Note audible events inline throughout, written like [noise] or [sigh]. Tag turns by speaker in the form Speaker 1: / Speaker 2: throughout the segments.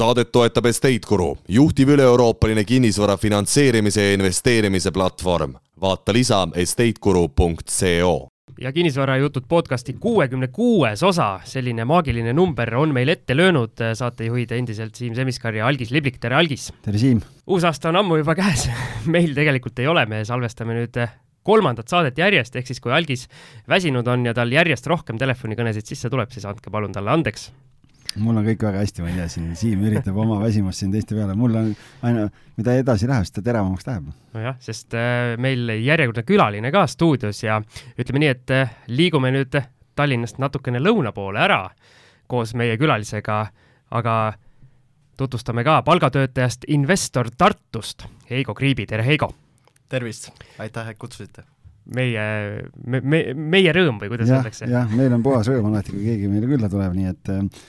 Speaker 1: saadet toetab Estate Guru, juhtiv üle-euroopaline kinnisvara finantseerimise ja investeerimise platvorm. vaata lisa estateguru.co
Speaker 2: ja kinnisvarajutud podcasti kuuekümne kuues osa, selline maagiline number on meil ette löönud saatejuhid endiselt Siim Semiskar ja Algis Liblik, tere Algis!
Speaker 3: tere Siim!
Speaker 2: uus aasta on ammu juba käes [laughs] meil tegelikult ei ole, me salvestame nüüd kolmandat saadet järjest, ehk siis kui Algis väsinud on ja tal järjest rohkem telefonikõnesid sisse tuleb, siis andke palun talle andeks
Speaker 3: mul on kõik väga hästi, ma ei tea, siin Siim üritab oma väsimust siin teiste peale, mul on aina, mida edasi läheb, seda teravamaks läheb.
Speaker 2: nojah, sest äh, meil järjekordne külaline ka stuudios ja ütleme nii, et äh, liigume nüüd Tallinnast natukene lõuna poole ära koos meie külalisega, aga tutvustame ka palgatöötajast investor Tartust, Heigo Kriibi, tere Heigo!
Speaker 4: tervist, aitäh, et kutsusite!
Speaker 2: meie, me, me, meie rõõm või kuidas öeldakse?
Speaker 3: jah, meil on puhas rõõm alati, kui keegi meile külla tuleb, nii et äh,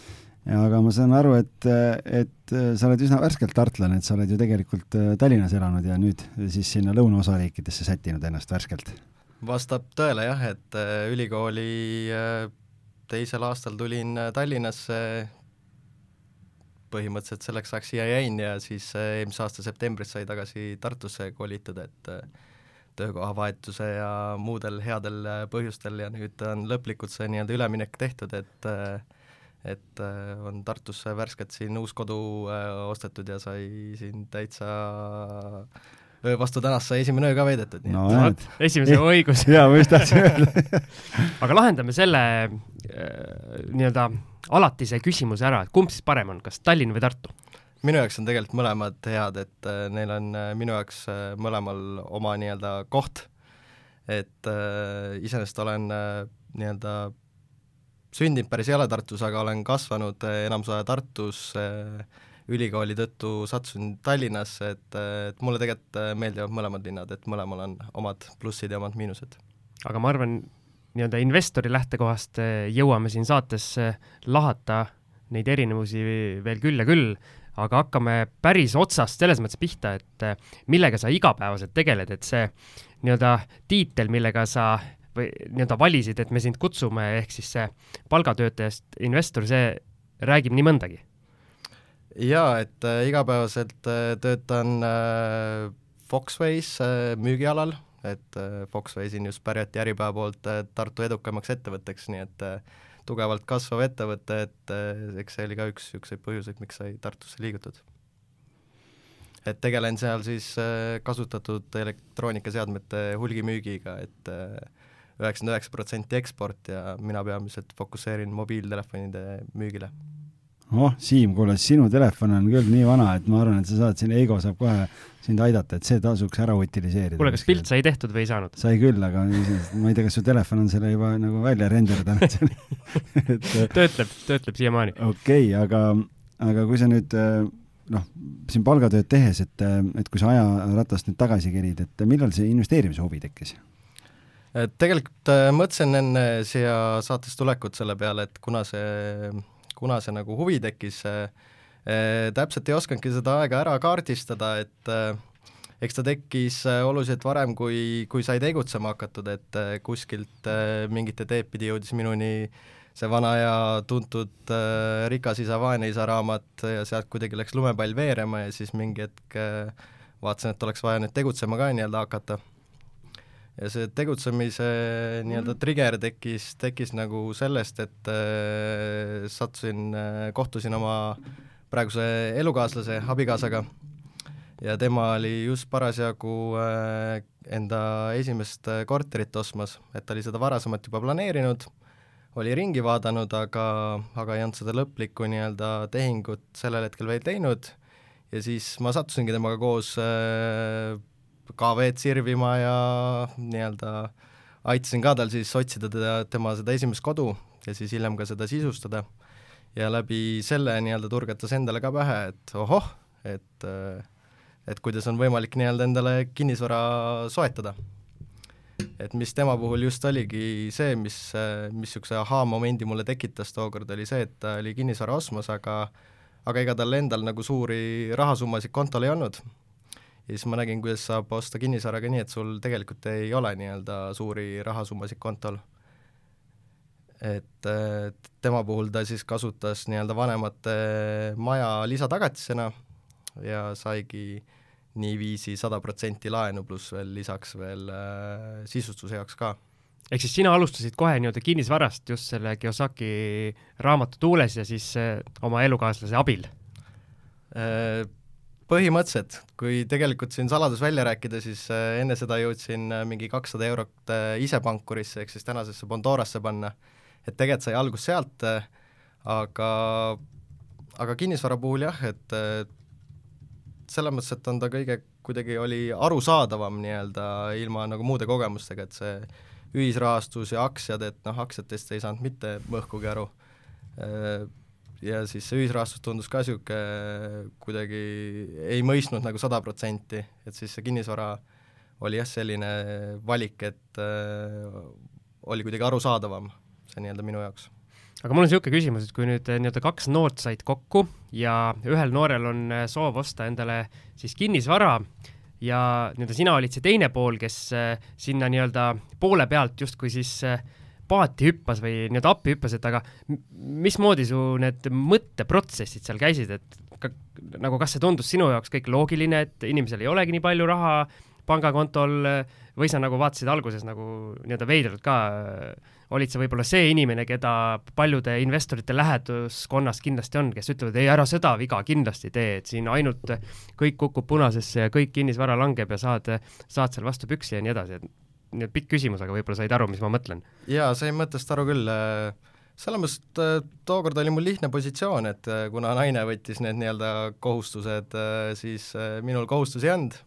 Speaker 3: aga ma saan aru, et, et sa oled üsna värskelt tartlane, et sa oled ju tegelikult äh, Tallinnas elanud ja nüüd siis sinna lõunaosariikidesse sättinud ennast värskelt.
Speaker 4: vastab tõele jah, et äh, ülikooli äh, teisel aastal tulin Tallinnasse, põhimõtteliselt selleks ajaks siia jäin ja siis eelmise aasta septembris sai tagasi Tartusse kolitud, et töökohavahetuse ja muudel headel põhjustel ja nüüd on lõplikult see nii-öelda üleminek tehtud, et äh, et äh, on Tartusse värskelt siin uus kodu äh, ostetud ja sai siin täitsa öö vastu tänast sai esimene öö ka veedetud.
Speaker 2: no [laughs] vot, esimesel on õigus
Speaker 3: jaa, ma just tahtsin öelda [laughs]
Speaker 2: aga lahendame selle äh, nii-öelda alatise küsimuse ära, et kumb siis parem on, kas Tallinn või Tartu?
Speaker 4: minu jaoks on tegelikult mõlemad head, et neil on minu jaoks mõlemal oma nii-öelda koht, et äh, iseenesest olen äh, nii-öelda sündinud päris ei ole Tartus, aga olen kasvanud eh, enamus aja Tartus, eh, ülikooli tõttu sattusin Tallinnasse, et, eh, et mulle tegelikult meeldivad mõlemad linnad, et mõlemal on omad plussid ja omad miinused.
Speaker 2: aga ma arvan, nii-öelda investori lähtekohast jõuame siin saates lahata neid erinevusi veel küll ja küll, aga hakkame päris otsast selles mõttes pihta, et millega sa igapäevaselt tegeled, et see nii-öelda tiitel, millega sa või nii-öelda valisid, et me sind kutsume, ehk siis see palgatöötajast investor, see räägib nii mõndagi?
Speaker 4: jaa, et äh, igapäevaselt äh, töötan äh, Foxways äh, müügialal, et äh, Foxways on just pärjati Äripäeva poolt äh, Tartu edukamaks ettevõtteks, nii et äh, tugevalt kasvav ettevõte, et äh, eks see oli ka üks niisuguseid põhjuseid, miks sai Tartusse liigutud. et tegelen seal siis äh, kasutatud elektroonikaseadmete hulgimüügiga, et äh, üheksakümmend üheksa protsenti eksport ja mina peamiselt fokusseerin mobiiltelefonide müügile.
Speaker 3: oh, Siim, kuule, sinu telefon on küll nii vana, et ma arvan, et sa saad siin, Eigo saab kohe sind aidata, et see tasuks ära utiliseerida.
Speaker 2: kuule, kas pilt sai tehtud või ei saanud?
Speaker 3: sai küll, aga ma ei tea, kas su telefon on selle juba nagu välja renderdanud [laughs]
Speaker 2: et töötleb, töötleb siiamaani.
Speaker 3: okei okay,, aga, aga kui sa nüüd noh, siin palgatööd tehes, et, et kui sa ajaratast nüüd tagasi kerid, et millal see investeerimise huvi tekkis?
Speaker 4: Et tegelikult äh, mõtlesin enne siia saatesse tulekut selle peale, et kuna see, kuna see nagu huvi tekkis äh,, täpselt ei osanudki seda aega ära kaardistada, et äh, eks ta tekkis äh, oluliselt varem, kui, kui sai tegutsema hakatud, et äh, kuskilt äh, mingite teed pidi jõudis minuni see vana ja tuntud äh, Rikas isa, vaene isa raamat ja sealt kuidagi läks lumepall veerema ja siis mingi hetk äh, vaatasin, et oleks vaja nüüd tegutsema ka nii-öelda hakata ja see tegutsemise nii-öelda trigger tekkis, tekkis nagu sellest, et äh, sattusin äh,, kohtusin oma praeguse elukaaslase, abikaasaga, ja tema oli just parasjagu äh, enda esimest äh, korterit ostmas, et ta oli seda varasemalt juba planeerinud, oli ringi vaadanud, aga, aga ei olnud seda lõplikku nii-öelda tehingut sellel hetkel veel teinud. Ja siis ma sattusingi temaga koos äh, KV-d sirvima ja nii-öelda aitasin ka tal siis otsida teda, tema seda esimest kodu ja siis hiljem ka seda sisustada. ja läbi selle nii-öelda turgatas endale ka pähe, et ohoh, et et kuidas on võimalik nii-öelda endale kinnisvara soetada. et mis tema puhul just oligi see, mis, mis niisuguse ahaa-momendi mulle tekitas tookord, oli see, et ta oli kinnisvara ostmas, aga aga ega tal endal nagu suuri rahasummasid kontol ei olnud ja siis ma nägin, kuidas saab osta kinnisvaraga nii, et sul tegelikult ei ole nii-öelda suuri rahasummasid kontol. et tema puhul ta siis kasutas nii-öelda vanemate maja lisatagatisena ja saigi niiviisi sada protsenti laenu, pluss veel lisaks veel äh, sisustuse jaoks ka
Speaker 2: ehk siis sina alustasid kohe nii-öelda kinnisvarast just selle Kiyosaki raamatu tuules ja siis äh, oma elukaaslase abil?
Speaker 4: Äh, põhimõtteliselt, kui tegelikult siin saladus välja rääkida, siis äh, enne seda jõudsin mingi kakssada eurot ise pankurisse, ehk siis tänasesse Bondorasse panna. et tegelikult sai algus sealt, aga, aga kinnisvara puhul jah, et selles mõttes, et on ta kõige, kuidagi oli arusaadavam nii-öelda ilma nagu muude kogemustega, et see ühisrahastus ja aktsiad, et noh, aktsiatest ei saanud mitte mõhkugi aru. Ja siis see ühisrahastus tundus ka niisugune kuidagi ei mõistnud nagu sada protsenti, et siis see kinnisvara oli jah, selline valik, et äh, oli kuidagi arusaadavam, see nii-öelda minu jaoks.
Speaker 2: Aga mul on niisugune küsimus, et kui nüüd nii-öelda kaks noort said kokku ja ühel noorel on soov osta endale siis kinnisvara, ja nii-öelda sina olid see teine pool, kes äh, sinna nii-öelda poole pealt justkui siis äh, paati hüppas või nii-öelda appi hüppas, et aga mismoodi su need mõtteprotsessid seal käisid, et ka, nagu kas see tundus sinu jaoks kõik loogiline, et inimesel ei olegi nii palju raha pangakontol või sa nagu vaatasid alguses nagu nii-öelda veidralt ka olid sa võib-olla see inimene, keda paljude investorite läheduskonnas kindlasti on, kes ütlevad, ei, ära seda viga kindlasti tee, et siin ainult kõik kukub punasesse ja kõik kinnisvara langeb ja saad, saad seal vastu püksi ja nii edasi, et nii et pikk küsimus, aga võib-olla said aru, mis ma mõtlen?
Speaker 4: jaa, sain mõttest aru küll, selles mõttes, et äh, tookord oli mul lihtne positsioon, et äh, kuna naine võttis need nii-öelda kohustused, äh, siis minul kohustusi ei olnud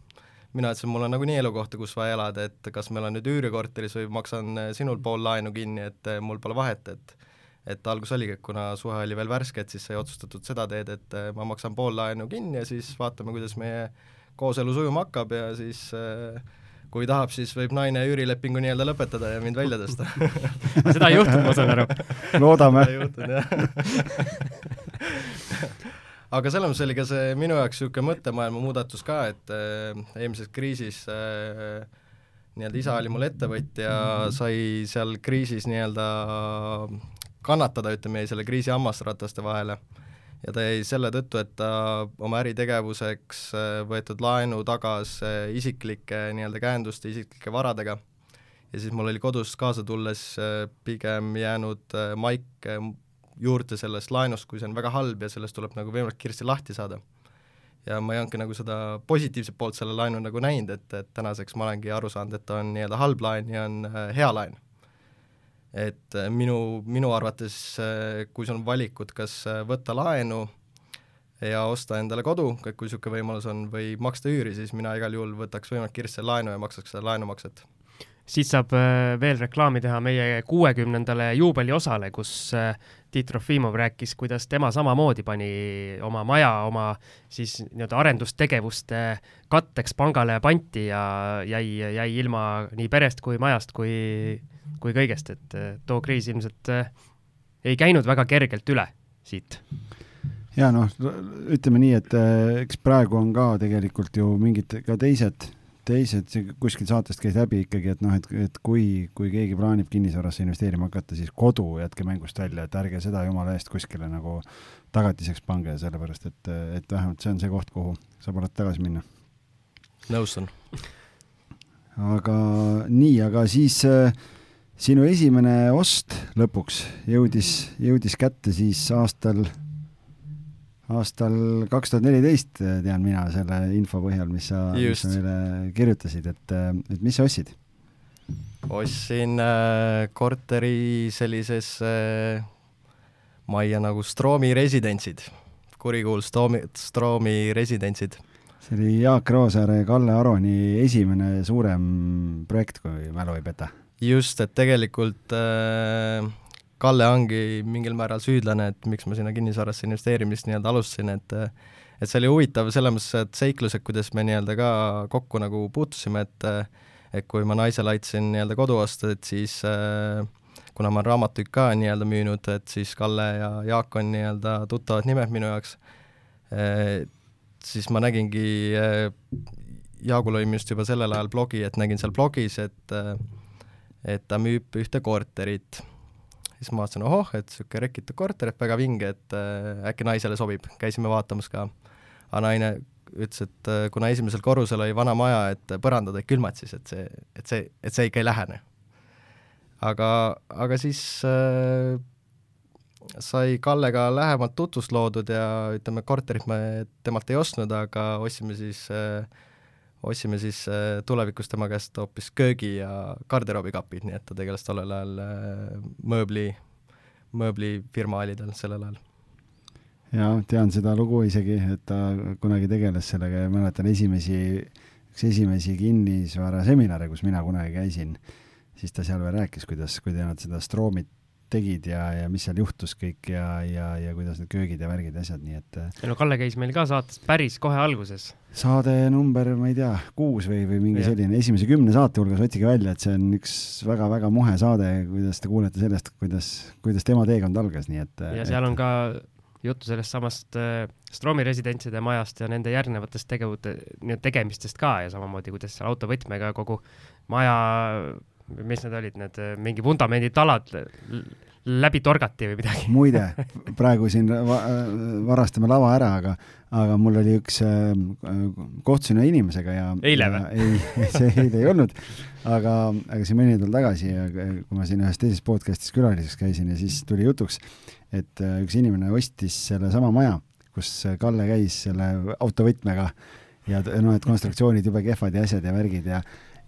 Speaker 4: mina ütlesin, mul on nagunii elukohta, kus vaja elada, et kas meil on nüüd üürikorteris või maksan sinul pool laenu kinni, et mul pole vahet, et et algus oligi, et kuna suhe oli veel värske, et siis sai otsustatud seda teed, et ma maksan pool laenu kinni ja siis vaatame, kuidas meie kooselu sujuma hakkab ja siis kui tahab, siis võib naine üürilepingu nii-öelda lõpetada ja mind välja tõsta [laughs]
Speaker 2: seda ei juhtunud, ma saan aru.
Speaker 3: loodame.
Speaker 4: ei juhtunud, jah [laughs] aga selles mõttes oli ka see minu jaoks niisugune mõttemaailma muudatus ka, et äh, eelmises kriisis äh, nii-öelda isa oli mul ettevõtja, sai seal kriisis nii-öelda kannatada, ütleme, jäi selle kriisi hammasrataste vahele. Ja ta jäi selle tõttu, et ta oma äritegevuseks äh, võetud laenu tagas äh, isiklike nii-öelda käenduste, isiklike varadega ja siis mul oli kodus kaasa tulles äh, pigem jäänud maik juurde sellest laenust, kui see on väga halb ja sellest tuleb nagu võimalikult kiiresti lahti saada. ja ma ei olnudki nagu seda positiivset poolt selle laenu nagu näinud, et, et tänaseks ma olengi aru saanud, et on nii-öelda halb laen ja on hea laen. Et äh, minu, minu arvates äh, kui sul on valikud, kas võtta laenu ja osta endale kodu, kui niisugune võimalus on, või maksta üüri, siis mina igal juhul võtaks võimalikult kiiresti laenu ja maksaks seda laenumakset.
Speaker 2: Siit saab veel reklaami teha meie kuuekümnendale juubeliosale, kus Tiit Trofimov rääkis, kuidas tema samamoodi pani oma maja oma siis nii-öelda arendustegevuste katteks pangale panti ja jäi, jäi ilma nii perest kui majast kui, kui kõigest, et too kriis ilmselt eh, ei käinud väga kergelt üle siit
Speaker 3: ja noh, ütleme nii, et eh, eks praegu on ka tegelikult ju mingid ka teised teised, kuskil saatest käis läbi ikkagi, et noh, et, et kui, kui keegi plaanib kinnisvarasse investeerima hakata, siis kodu jätke mängust välja, et ärge seda jumala eest kuskile nagu tagatiseks pange, sellepärast et, et vähemalt see on see koht, kuhu saab alati tagasi minna.
Speaker 4: nõustun.
Speaker 3: aga nii, aga siis äh, sinu esimene ost lõpuks jõudis, jõudis kätte siis aastal aastal kaks tuhat neliteist tean mina selle info põhjal, mis sa, mis sa meile kirjutasid, et, et mis sa ostsid?
Speaker 4: ostsin äh, korteri sellises äh, majja nagu Stroomi residentsid, kurikuulus Stroomi, Stroomi residentsid.
Speaker 3: see oli Jaak Roosaare ja Kalle Aroni esimene suurem projekt, kui mälu ei peta.
Speaker 4: Just, et tegelikult äh, Kalle ongi mingil määral süüdlane, et miks ma sinna kinnisvarasse investeerimist nii-öelda alustasin, et et see oli huvitav selles mõttes, et seiklused, kuidas me nii-öelda ka kokku nagu puutusime, et et kui ma naisele aitasin nii-öelda kodu osta, et siis kuna ma olen raamatuid ka nii-öelda müünud, et siis Kalle ja Jaak on nii-öelda tuttavad nimed minu jaoks, siis ma nägingi, Jaagul oli minu arust juba sellel ajal blogi, et nägin seal blogis, et et ta müüb ühte korterit siis ma vaatasin, ohoh, et niisugune rekitud korter, et väga vinge, et äh, äkki naisele sobib, käisime vaatamas ka. aga naine ütles, et äh, kuna esimesel korrusel oli vana maja, et põrandad olid külmad siis, et see, et see, et see ikka ei lähene. aga, aga siis äh, sai Kallega lähemalt tutvust loodud ja ütleme, korterit me temalt ei ostnud, aga ostsime siis äh, ostsime siis äh, tulevikus tema käest hoopis köögi ja garderoobikapid, nii et ta tegeles tollel ajal äh, mööbli, mööblifirma oli tal sellel ajal.
Speaker 3: jaa, tean seda lugu isegi, et ta kunagi tegeles sellega ja mäletan esimesi, üks esimesi kinnisvaraseminare, kus mina kunagi käisin, siis ta seal veel rääkis, kuidas, kui nad seda Stroomit tegid ja, ja mis seal juhtus kõik ja, ja, ja kuidas need köögid ja värgid ja asjad, nii et
Speaker 2: äh, ja no Kalle käis meil ka saates päris kohe alguses.
Speaker 3: saade number, ma ei tea, kuus või, või mingi ja. selline, esimese kümne saate hulgas otsige välja, et see on üks väga-väga muhe saade, kuidas te kuulete sellest, kuidas, kuidas tema teekond algas, nii et
Speaker 2: ja seal et... on ka juttu sellest samast äh, Stroomi residentside majast ja nende järgnevatest tegevute, tegemistest ka ja samamoodi, kuidas seal autovõtmega kogu maja mis need olid, need äh, mingi vundamenditalad läbi torgati või midagi?
Speaker 3: muide, [laughs] praegu siin va varastame lava ära, aga, aga mul oli üks äh,, kohtusin ühe inimesega ja
Speaker 2: eile või?
Speaker 3: ei, [laughs] see eile ei olnud, aga, aga siin mõni nädal tagasi, kui ma siin ühes teises podcast'is külaliseks käisin ja siis tuli jutuks, et äh, üks inimene ostis sellesama maja, kus Kalle käis selle autovõtmega ja noh, et konstruktsioonid jube kehvad ja asjad ja värgid ja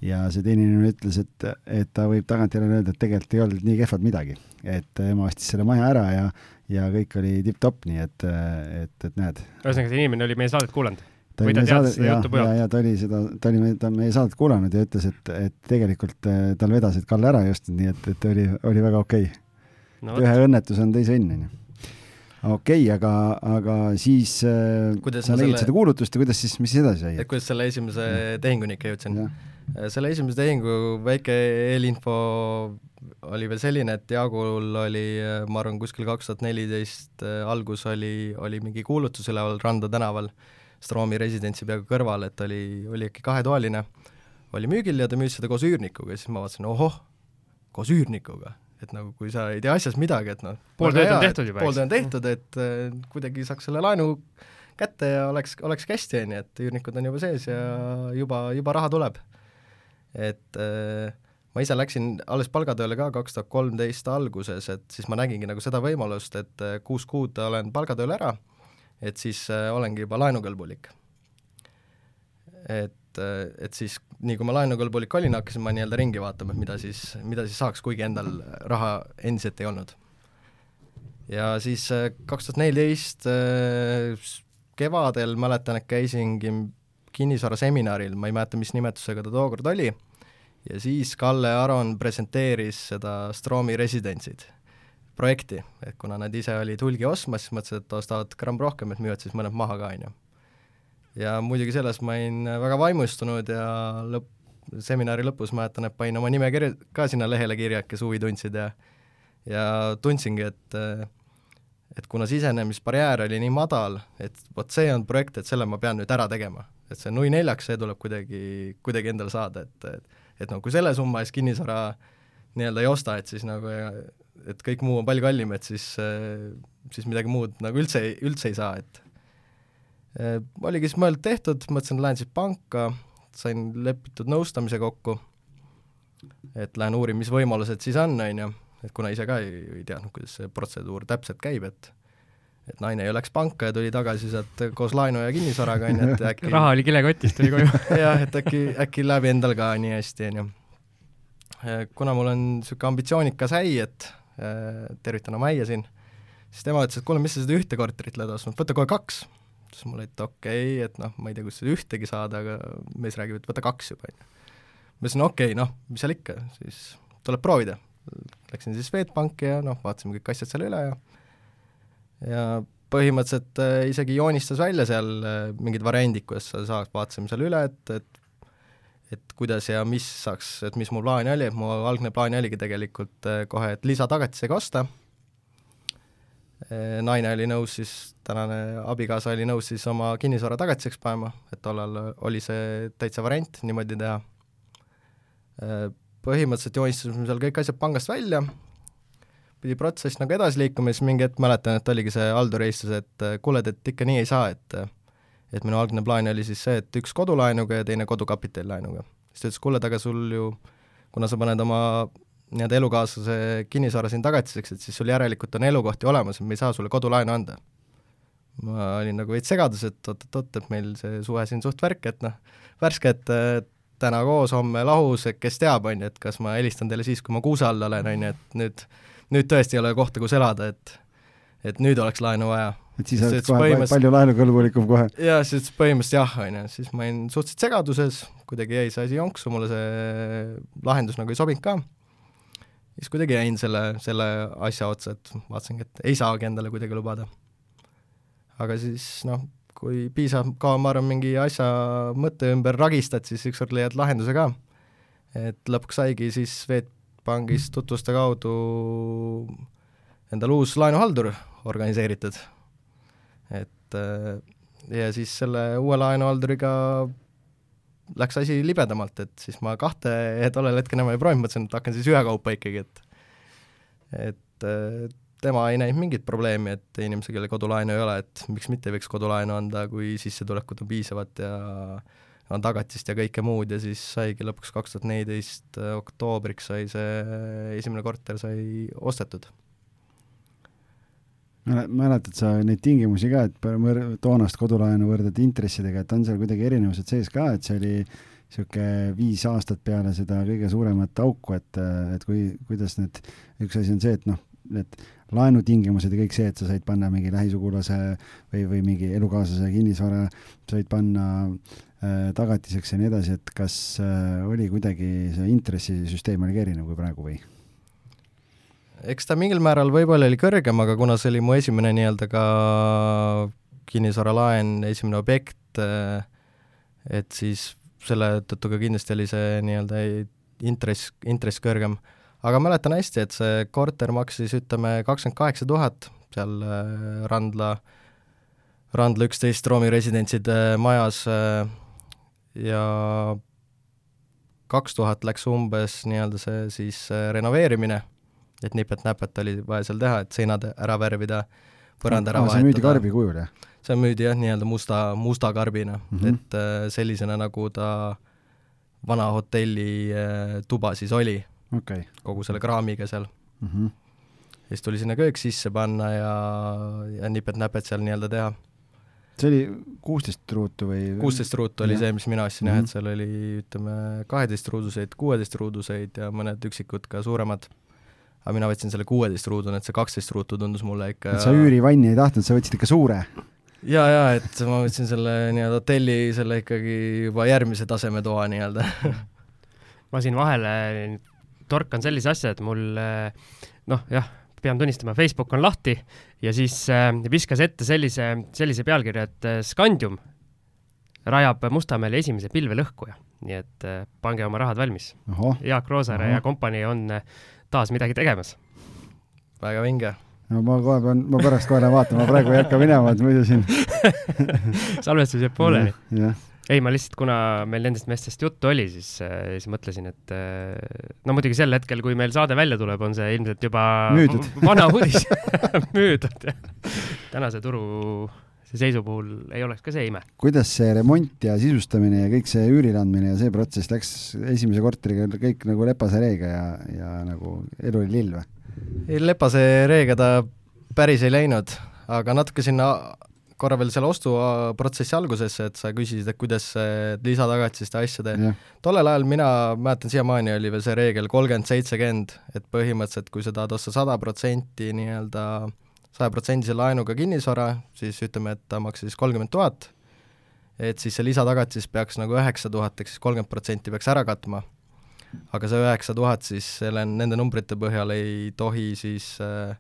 Speaker 3: ja see teine inimene ütles, et, et ta võib tagantjärele öelda, et tegelikult ei olnud nii kehvad midagi. et ema ostis selle maja ära ja, ja kõik oli tipp-topp, nii et, et, et näed.
Speaker 2: ühesõnaga, see inimene oli meie saadet kuulanud?
Speaker 3: ta oli meie saadet, ja, ja, ja ta oli seda, ta oli meie, ta meie saadet kuulanud ja ütles, et, et tegelikult eh, tal vedas, et Kalle ära ostnud, nii et, et oli, oli väga okei okay. no,. ühe õnnetus on teise õnn, onju okei okay,, aga, aga siis äh, sa nägid selle... seda kuulutust ja kuidas siis, mis edasi sai?
Speaker 4: et kuidas selle esimese tehinguni ikka jõudsin? Äh, selle esimese tehingu väike eelinfo oli veel selline, et Jaagul oli, äh, ma arvan, kuskil kaks tuhat neliteist äh, algus oli, oli mingi kuulutus üleval Randa tänaval Stroomi residentsi peaaegu kõrval, et oli, oli äkki kahetoaline, oli müügil ja ta müüs seda koos üürnikuga ja siis ma vaatasin, ohoh, koos üürnikuga, et nagu kui sa ei tea asjast midagi, et noh,
Speaker 2: pool tööd on tehtud juba,
Speaker 4: eks? pool tööd on tehtud, et äh, kuidagi saaks selle laenu kätte ja oleks, olekski hästi, on ju, et üürnikud on juba sees ja juba, juba raha tuleb et äh, ma ise läksin alles palgatööle ka kaks tuhat kolmteist alguses, et siis ma nägingi nagu seda võimalust, et äh, kuus kuud olen palgatööl ära, et siis äh, olengi juba laenukõlbulik. et, et siis nii kui ma laenukõlbulik olin, hakkasin ma nii-öelda ringi vaatama, et mida siis, mida siis saaks, kuigi endal raha endiselt ei olnud. ja siis kaks tuhat neliteist kevadel mäletan, et käisingi kinnisvaraseminaril, ma ei mäleta, mis nimetusega ta tookord oli, ja siis Kalle Aron presenteeris seda Stroomi residentsid projekti, et kuna nad ise olid hulgi ostmas, siis mõtlesid, et ostavad gramm rohkem, et müüvad siis mõned maha ka, on ju. ja muidugi sellest ma olin väga vaimustunud ja lõpp, seminari lõpus mäletan, et panin oma nime kirja, ka sinna lehele kirja, kes huvi tundsid ja ja tundsingi, et et kuna sisenemisbarjäär oli nii madal, et vot see on projekt, et selle ma pean nüüd ära tegema. et see nui neljaks, see tuleb kuidagi, kuidagi endale saada, et, et et noh, kui selle summa eest kinnisvara nii-öelda ei osta, et siis nagu et kõik muu on palju kallim, et siis, siis midagi muud nagu üldse, üldse ei saa, et eh, oligi siis mõeldud tehtud, mõtlesin, et lähen siis panka, sain lepitud nõustamise kokku, et lähen uurin, mis võimalused siis on, on ju, et kuna ise ka ei, ei teadnud, kuidas see protseduur täpselt käib, et et naine ju läks panka ja tuli tagasi sealt koos laenu ja kinnisvaraga, on ju, et [laughs] äkki
Speaker 2: raha oli kilekotist, tuli koju [laughs]
Speaker 4: jah, et äkki, äkki läheb endal ka nii hästi, on ju. kuna mul on niisugune ambitsioonikas äi, et äh, tervitan oma äia siin, siis tema ütles, et kuule, mis sa seda ühte korterit oled ostnud, võta kohe kaks. siis mulle, et okei okay,, et noh, ma ei tea, kust seda ühtegi saada, aga mees räägib, et võta kaks juba, on ju. ma ütlesin, okei okay,, noh, mis seal ikka, siis tuleb proovida. Läksin siis Swedbanki ja noh, vaatasime kõik asjad seal üle ja ja põhimõtteliselt äh, isegi joonistas välja seal äh, mingid variandid, kuidas sa saaks, vaatasime seal üle, et, et et kuidas ja mis saaks, et mis mu plaan oli, et mu algne plaan oligi tegelikult äh, kohe, et lisatagatisega osta, naine oli nõus siis, tänane abikaasa oli nõus siis oma kinnisvara tagatiseks panema, et tollal oli see täitsa variant niimoodi teha. põhimõtteliselt joonistasime seal kõik asjad pangast välja, pidi protsess nagu edasi liikuma, siis mingi hetk mäletan, et oligi see haldur helistas, et kuule, et ikka nii ei saa, et et minu algne plaan oli siis see, et üks kodulaenuga ja teine kodukapitalilaenuga. siis ta ütles, kuule, aga sul ju, kuna sa paned oma nii-öelda elukaaslase kinnisvara siin tagatiseks, et siis sul järelikult on elukohti olemas, et me ei saa sulle kodulaenu anda. ma olin nagu veits segaduses, et oot-oot-oot, et meil see suhe siin suht värk, et noh, värske, et täna koos, homme lahus, et kes teab, on ju, et kas ma helistan teile siis, kui ma kuuse all olen, on ju, et nüüd, nüüd tõesti ei ole kohta, kus elada, et et nüüd oleks laenu vaja.
Speaker 3: et siis oled kohe põhimõtteliselt... palju laenukõlbulikum kohe?
Speaker 4: jaa, siis põhimõtteliselt jah, on ju, siis ma olin suhteliselt segaduses, kuidagi jäi see asi jonksu, mulle see lahendus nagu ei sobinud ka, siis kuidagi jäin selle, selle asja otsa, et vaatasingi, et ei saagi endale kuidagi lubada. aga siis noh, kui piisavalt kaua, ma arvan, mingi asja mõtte ümber ragistad, siis ükskord leiad lahenduse ka. et lõpuks saigi siis Swedbankis tutvuste kaudu endale uus laenuhaldur organiseeritud. et äh, ja siis selle uue laenuhalduriga läks asi libedamalt, et siis ma kahte [laughs] tollel hetkel enam ei proovinud, mõtlesin, et hakkan siis ühekaupa ikkagi, et et äh, tema ei näinud mingit probleemi, et inimesel, kellel kodulaenu ei ole, et miks mitte ei võiks kodulaenu anda, kui sissetulekud on piisavad ja on tagatist ja kõike muud ja siis saigi lõpuks kaks tuhat neliteist oktoobriks sai see esimene korter sai ostetud.
Speaker 3: Mäletad sa neid tingimusi ka, et toonast kodulaenu võrdled intressidega, et on seal kuidagi erinevused sees ka, et see oli niisugune viis aastat peale seda kõige suuremat auku, et, et kui, kuidas need, üks asi on see, et noh, need laenutingimused ja kõik see, et sa said panna mingi lähisugulase või, või mingi elukaaslase kinnisvara, said panna äh, tagatiseks ja nii edasi, et kas äh, oli kuidagi see intressisüsteem oli ka erinev kui praegu või?
Speaker 4: eks ta mingil määral võib-olla oli kõrgem, aga kuna see oli mu esimene nii-öelda ka kinnisvaralaen, esimene objekt, et siis selle tõttu ka kindlasti oli see nii-öelda intress, intress kõrgem. Aga mäletan hästi, et see korter maksis, ütleme, kakskümmend kaheksa tuhat seal äh, Randla, Randla üksteist Roomi residentside majas äh, ja kaks tuhat läks umbes nii-öelda see siis äh, renoveerimine et nipet-näpet oli vaja seal teha, et seinad ära värvida, põrand ära vahetada.
Speaker 3: see müüdi karbi kujul, jah?
Speaker 4: see müüdi jah, nii-öelda musta, musta karbina mm, -hmm. et äh, sellisena, nagu ta vana hotelli äh, tuba siis oli
Speaker 3: okay..
Speaker 4: kogu selle kraamiga seal
Speaker 3: mm. -hmm.
Speaker 4: ja siis tuli sinna köök sisse panna ja, ja nipet-näpet seal nii-öelda teha.
Speaker 3: see oli kuusteist ruutu või?
Speaker 4: kuusteist ruutu oli ja. see, mis mina ostsin mm -hmm. jah, et seal oli ütleme, kaheteistruuduseid, kuueteistruuduseid ja mõned üksikud ka suuremad aga mina võtsin selle kuueteist ruuduna, et see kaksteist ruutu tundus mulle ikka
Speaker 3: et sa üürivanni ei tahtnud, sa võtsid ikka suure?
Speaker 4: jaa, jaa, et ma võtsin selle nii-öelda hotelli, selle ikkagi juba järgmise taseme toa nii-öelda
Speaker 2: ma siin vahele torkan sellise asja, et mul noh, jah, pean tunnistama, Facebook on lahti ja siis äh, viskas ette sellise, sellise pealkirja, et äh, Scandium rajab Mustamäele esimese pilvelõhkuja, nii et äh, pange oma rahad valmis. Jaak Roosaare ja kompanii on äh, taas midagi tegemas.
Speaker 4: väga vinge.
Speaker 3: no ma kohe pean, ma pärast kohe lähen vaatama, ma praegu ei hakka minema, et muidu siin [laughs]
Speaker 2: salvestus jääb pooleli. Ei, ma lihtsalt, kuna meil nendest meestest juttu oli, siis, äh, siis mõtlesin, et äh, no muidugi sel hetkel, kui meil saade välja tuleb, on see ilmselt juba
Speaker 3: müüdud. [laughs]
Speaker 2: vana uudis [laughs] müüdud, jah. tänase turu see seisu puhul ei oleks ka see ime.
Speaker 3: kuidas see remont ja sisustamine ja kõik see üürile andmine ja see protsess läks esimese korteriga kõik nagu lepase reega ja, ja nagu elu oli lill või?
Speaker 4: ei, lepase reega ta päris ei läinud, aga natuke sinna korra veel selle ostuprotsessi algusesse, et sa küsisid, et kuidas lisatagatiste asjade, tollel ajal mina mäletan, siiamaani oli veel see reegel kolmkümmend, seitsekümmend, et põhimõtteliselt kui sa tahad osta sada protsenti nii-öelda sajaprotsendise laenuga kinnisvara, siis ütleme, et ta maksis kolmkümmend tuhat, et siis see lisatagatis peaks nagu üheksa tuhat ehk siis kolmkümmend protsenti peaks ära katma. aga see üheksa tuhat siis selle, nende numbrite põhjal ei tohi siis äh,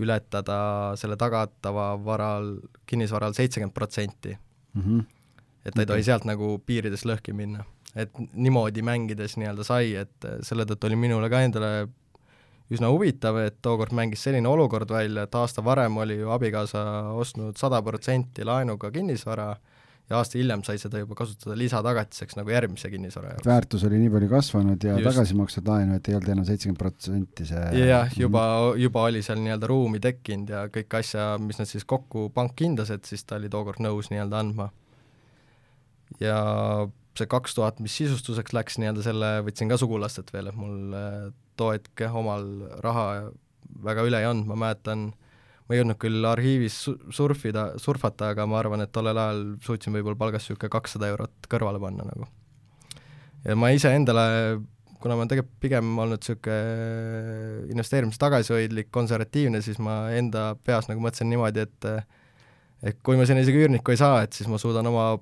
Speaker 4: ületada selle tagatava varal, kinnisvaral seitsekümmend protsenti.
Speaker 3: Mhm.
Speaker 4: et ta ei tohi sealt nagu piiridest lõhki minna. et niimoodi mängides nii-öelda sai, et selle tõttu oli minule ka endale üsna huvitav, et tookord mängis selline olukord välja, et aasta varem oli ju abikaasa ostnud sada protsenti laenuga kinnisvara ja aasta hiljem sai seda juba kasutada lisatagatiseks nagu järgmise kinnisvara jaoks.
Speaker 3: väärtus oli nii palju kasvanud ja Just. tagasi makstud laenu, et ei olnud enam seitsekümmend protsenti see
Speaker 4: jah, juba, juba oli seal nii-öelda ruumi tekkinud ja kõik asja, mis nad siis kokku pank hindas, et siis ta oli tookord nõus nii-öelda andma. ja see kaks tuhat, mis sisustuseks läks, nii-öelda selle võtsin ka sugulastelt veel, et mul too hetk jah, omal raha väga üle ei olnud, ma mäletan, ma ei jõudnud küll arhiivis surfida, surfata, aga ma arvan, et tollel ajal suutsin võib-olla palgast niisugune kakssada eurot kõrvale panna nagu. ja ma iseendale, kuna ma olen tegelikult pigem olnud niisugune investeerimis tagasihoidlik, konservatiivne, siis ma enda peas nagu mõtlesin niimoodi, et et kui ma sinna isegi üürnikku ei saa, et siis ma suudan oma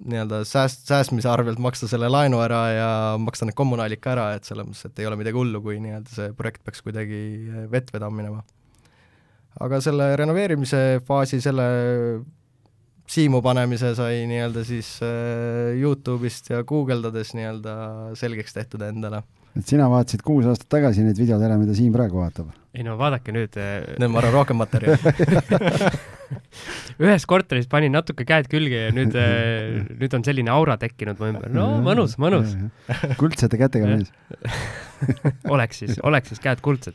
Speaker 4: nii-öelda sääst, säästmise arvelt maksta selle laenu ära ja maksta need kommunaalid ka ära, et selles mõttes, et ei ole midagi hullu, kui nii-öelda see projekt peaks kuidagi vett vedama minema aga selle renoveerimise faasi, selle siimu panemise sai nii-öelda siis äh, Youtube'ist ja guugeldades nii-öelda selgeks tehtud endale.
Speaker 3: et sina vaatasid kuus aastat tagasi neid videod ära, mida Siim praegu vaatab?
Speaker 2: ei no vaadake nüüd äh....
Speaker 4: Need on, ma arvan, rohkem materjali [laughs]
Speaker 2: ühes korteris panin natuke käed külge ja nüüd äh,, nüüd on selline aura tekkinud mu ümber, no mõnus, mõnus.
Speaker 3: kuldsete kätega mees [laughs]
Speaker 2: oleks siis, oleks siis käed kuldsed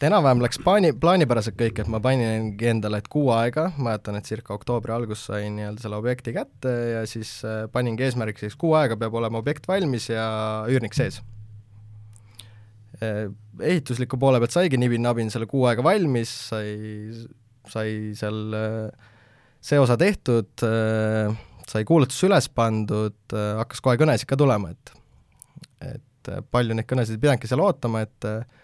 Speaker 4: et enam-vähem läks plaani, plaanipäraselt kõik, et ma paningi endale, et kuu aega, mäletan, et circa oktoobri algus sain nii-öelda selle objekti kätte ja siis äh, paningi eesmärgiks, siis kuu aega peab olema objekt valmis ja üürnik sees. Äh, ehitusliku poole pealt saigi nibin-nabin selle kuu aega valmis, sai, sai seal äh, see osa tehtud, sai kuulutus üles pandud, hakkas kohe kõnesid ka tulema, et et palju neid kõnesid ei pidanudki seal ootama, et Äh,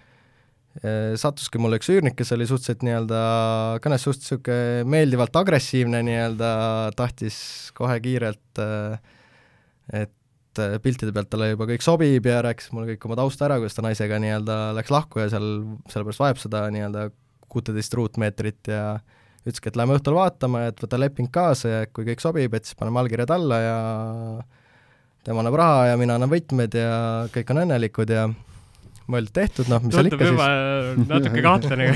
Speaker 4: sattuski mulle üks üürnik, kes oli suhteliselt nii-öelda kõnes suht niisugune meeldivalt agressiivne nii-öelda, tahtis kohe kiirelt, äh, et äh, piltide pealt talle juba kõik sobib ja rääkis mulle kõik oma tausta ära, kuidas ta naisega nii-öelda läks lahku ja seal sellepärast vajab seda nii-öelda kuuteist ruutmeetrit ja ütleski, et lähme õhtul vaatama, et võta leping kaasa ja kui kõik sobib, et siis paneme allkirjad alla ja tema annab raha ja mina annan võtmed ja kõik on õnnelikud ja mõeldud-tehtud, noh, mis seal ikka
Speaker 2: siis. natuke kahtlane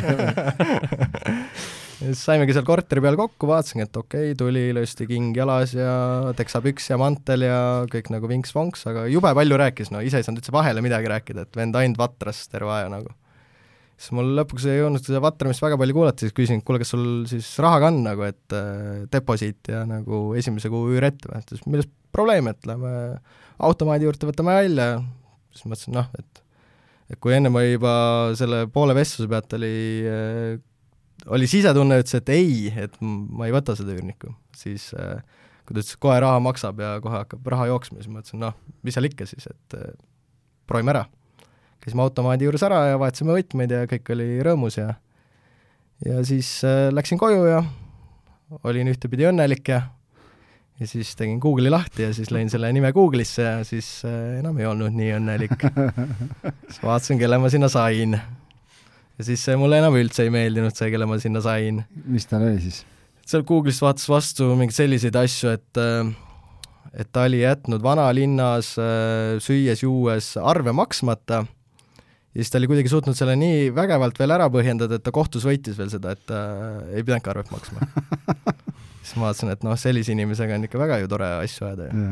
Speaker 4: siis [laughs] saimegi seal korteri peal kokku, vaatasingi, et okei okay,, tuli ilusti king jalas ja teksapüks ja mantel ja kõik nagu vinks-vonks, aga jube palju rääkis, no ise ei saanud üldse vahele midagi rääkida, et vend ainult vatras terve aja nagu. siis mul lõpuks ei jõudnud seda vatramist väga palju kuulata, siis küsisin, kuule, kas sul siis raha ka on nagu, et äh, deposiit ja nagu esimese kuu üür ette või, ta ütles, milles probleem, et lähme automaadi juurde, võtame välja, siis mõtlesin, noh, et et kui ennem oli juba selle poole vestluse pealt oli äh, oli sisetunne, ütles, et ei, et ma ei võta seda üürnikku, siis äh, kui ta ütles, et kohe raha maksab ja kohe hakkab raha jooksma, siis ma ütlesin, noh, mis seal ikka siis, et äh, proovime ära. käisime automaadi juures ära ja vahetasime võtmeid ja kõik oli rõõmus ja ja siis läksin koju ja olin ühtepidi õnnelik ja ja siis tegin Google'i lahti ja siis lõin selle nime Google'isse ja siis äh, enam ei olnud nii õnnelik. [laughs] siis vaatasin, kelle ma sinna sain. ja siis see mulle enam üldse ei meeldinud, see, kelle ma sinna sain.
Speaker 3: mis tal oli siis?
Speaker 4: seal Google'is vaatas vastu mingeid selliseid asju, et äh, et ta oli jätnud vanalinnas äh, süües-juues arve maksmata ja siis ta oli kuidagi suutnud selle nii vägevalt veel ära põhjendada, et ta kohtus võitis veel seda, et ta ei pidanudki arvet maksma [laughs] siis ma vaatasin, et noh, sellise inimesega on ikka väga ju tore asju ajada ju.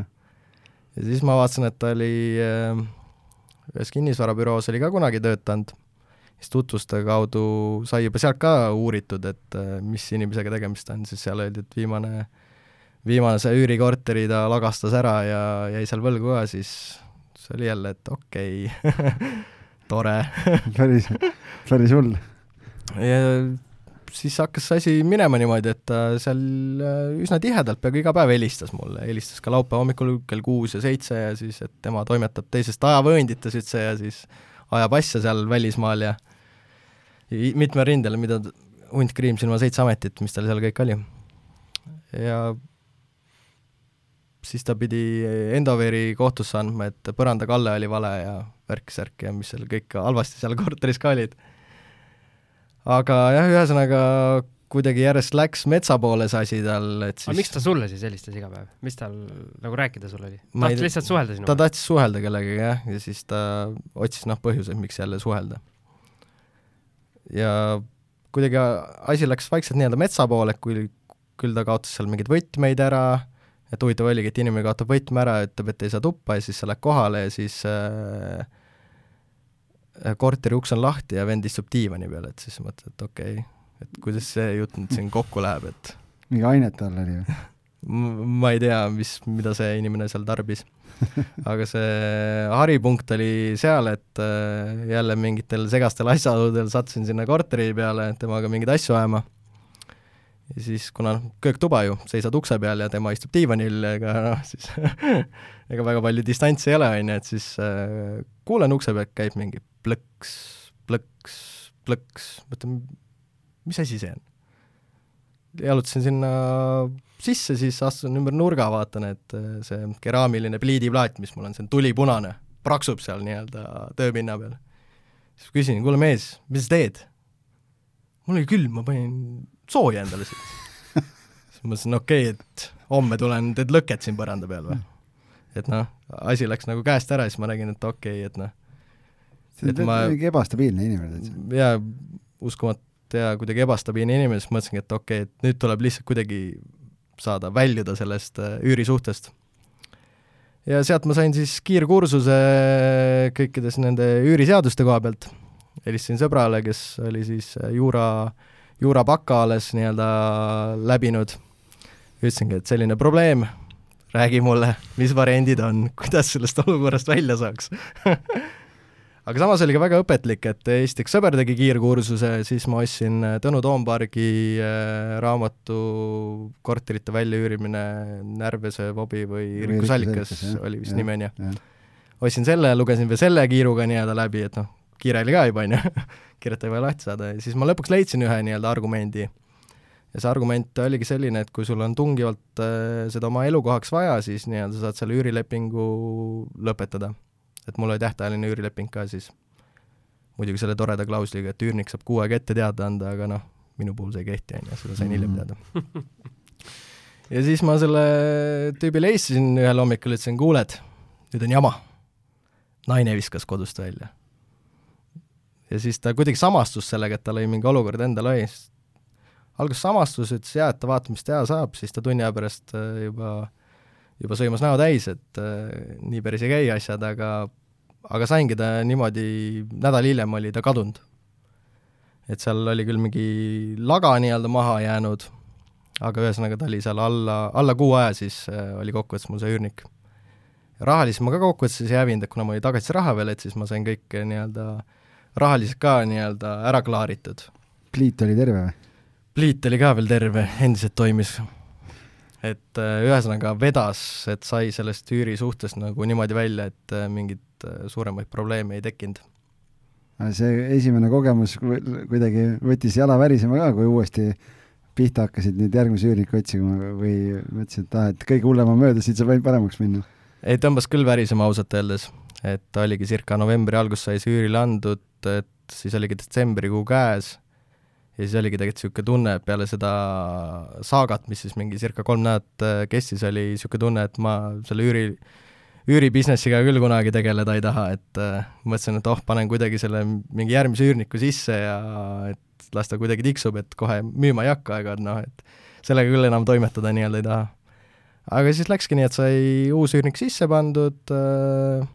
Speaker 4: ja siis ma vaatasin, et ta oli äh, ühes kinnisvarabüroos oli ka kunagi töötanud, siis tutvuste kaudu sai juba sealt ka uuritud, et äh, mis inimesega tegemist on, siis seal öeldi, et viimane, viimane see üürikorteri ta lagastas ära ja jäi seal võlgu ka, siis see oli jälle, et okei okay. [laughs] tore
Speaker 3: päris, päris hull.
Speaker 4: ja siis hakkas see asi minema niimoodi, et ta seal äh, üsna tihedalt, peaaegu iga päev helistas mulle, helistas ka laupäeva hommikul kell kuus ja seitse ja siis, et tema toimetab teisest ajavööndites üldse ja siis ajab asja seal välismaal ja mitmel rindel, mida hunt kriim silma seitse ametit, mis tal seal kõik oli. ja siis ta pidi Endoveri kohtusse andma, et põrandakalle oli vale ja värk-särk ja mis seal kõik halvasti seal korteris ka olid aga jah, ühesõnaga kuidagi järjest läks metsa poole see asi tal, et siis
Speaker 2: aga miks ta sulle siis helistas iga päev, mis tal nagu rääkida sul oli? tahtis lihtsalt suhelda sinuga?
Speaker 4: ta tahtis suhelda kellegagi jah, ja siis ta otsis noh, põhjuseid, miks jälle suhelda. ja kuidagi asi läks vaikselt nii-öelda metsa poole, kui küll ta kaotas seal mingeid võtmeid ära, et huvitav oligi, et inimene kaotab võtme ära, ütleb, et ei saa tuppa ja siis sa lähed kohale ja siis äh, korteri uks on lahti ja vend istub diivani peal, et siis mõtled, et okei okay,, et kuidas see jutt nüüd siin kokku läheb, et
Speaker 3: mingi ainet tal oli või?
Speaker 4: ma ei tea, mis, mida see inimene seal tarbis. aga see haripunkt oli seal, et äh, jälle mingitel segastel asjaoludel sattusin sinna korteri peale temaga mingeid asju ajama. ja siis, kuna noh, kööktuba ju, seisad ukse peal ja tema istub diivanil, ega noh, siis [laughs] ega väga palju distantsi ei ole, on ju, et siis äh, kuulen ukse pealt käib mingi plõks, plõks, plõks, mõtlen, mis asi see on? jalutasin sinna sisse, siis astun ümber nurga, vaatan, et äh, see keraamiline pliidiplaat, mis mul on, see on tulipunane, praksub seal nii-öelda tööpinna peal. siis küsin, kuule mees, mis sa teed? mul oli külm, ma panin sooja endale siit. [laughs] siis mõtlesin, okei okay,, et homme tulen, teed lõket siin põranda peal või? et noh, asi läks nagu käest ära, siis ma nägin, et okei okay,, et noh,
Speaker 3: see on mingi ebastabiilne inimene täitsa.
Speaker 4: jaa, uskumatu ja kuidagi ebastabiilne inimene, siis mõtlesingi, et okei okay,, et nüüd tuleb lihtsalt kuidagi saada, väljuda sellest äh, üürisuhtest. ja sealt ma sain siis kiirkursuse kõikides nende üüriseaduste koha pealt. helistasin sõbrale, kes oli siis äh, juura, juura baka alles nii-öelda läbinud. ütlesingi, et selline probleem, räägi mulle, mis variandid on, kuidas sellest olukorrast välja saaks [laughs] aga samas oli ka väga õpetlik, et esiteks sõber tegi kiirkursuse, siis ma ostsin äh, Tõnu Toompargi äh, raamatu Korterite väljaüürimine, Närvese Vobi või Rikus Allikas oli vist nimi, on ju. ostsin selle, lugesin veel selle kiiruga nii-öelda läbi, et noh, kiire oli ka juba, on ju, [laughs] kiiret ei vaja lahti saada. Ja siis ma lõpuks leidsin ühe nii-öelda argumendi. ja see argument oligi selline, et kui sul on tungivalt äh, seda oma elukohaks vaja, siis nii-öelda saad selle üürilepingu lõpetada et mul oli tähtajaline üürileping ka siis. muidugi selle toreda klausliga, et üürnik saab kuu aega ette teada anda, aga noh, minu puhul see ei kehti, on ju, seda sain hiljem teada [laughs] ja siis ma selle tüübile helistasin ühel hommikul, ütlesin, kuule, et nüüd on jama. naine viskas kodust välja. ja siis ta kuidagi samastus sellega, et tal oli mingi olukord endal ees. algas samastus, ütles jaa, et ta vaatab, mis teha saab, siis ta tunni aja pärast äh, juba juba sõimas näo täis, et äh, nii päris ei käi asjad, aga aga saingi ta niimoodi, nädal hiljem oli ta kadunud. et seal oli küll mingi laga nii-öelda maha jäänud, aga ühesõnaga ta oli seal alla, alla kuu aja siis äh, oli kokkuvõttes mul see üürnik. rahaliselt ma ka kokkuvõttes ei hävinud, et kuna mul oli tagasi raha veel, et siis ma sain kõik nii-öelda rahaliselt ka nii-öelda ära klaaritud.
Speaker 3: pliit oli terve või?
Speaker 4: pliit oli ka veel terve, endiselt toimis et äh, ühesõnaga vedas, et sai sellest üürisuhtest nagu niimoodi välja, et äh, mingit äh, suuremaid probleeme ei tekkinud.
Speaker 3: see esimene kogemus kuidagi võttis jala värisema ka, kui uuesti pihta hakkasid nüüd järgmise üürniku otsima või mõtlesid, et ah, et kõige hullem on möödas, siit saab ainult paremaks minna?
Speaker 4: ei, tõmbas küll värisema ausalt öeldes, et oligi circa novembri algus sai see üürile antud, et siis oligi detsembrikuu käes ja siis oligi tegelikult niisugune tunne, et peale seda saagat, mis siis mingi circa kolm nädalat äh, kestis, oli niisugune tunne, et ma selle üüri, üüribusinessiga küll kunagi tegeleda ei taha, et äh, mõtlesin, et oh, panen kuidagi selle mingi järgmise üürniku sisse ja et las ta kuidagi tiksub, et kohe müüma ei hakka, aga noh, et sellega küll enam toimetada nii-öelda ei taha. aga siis läkski nii, et sai uus üürnik sisse pandud äh,,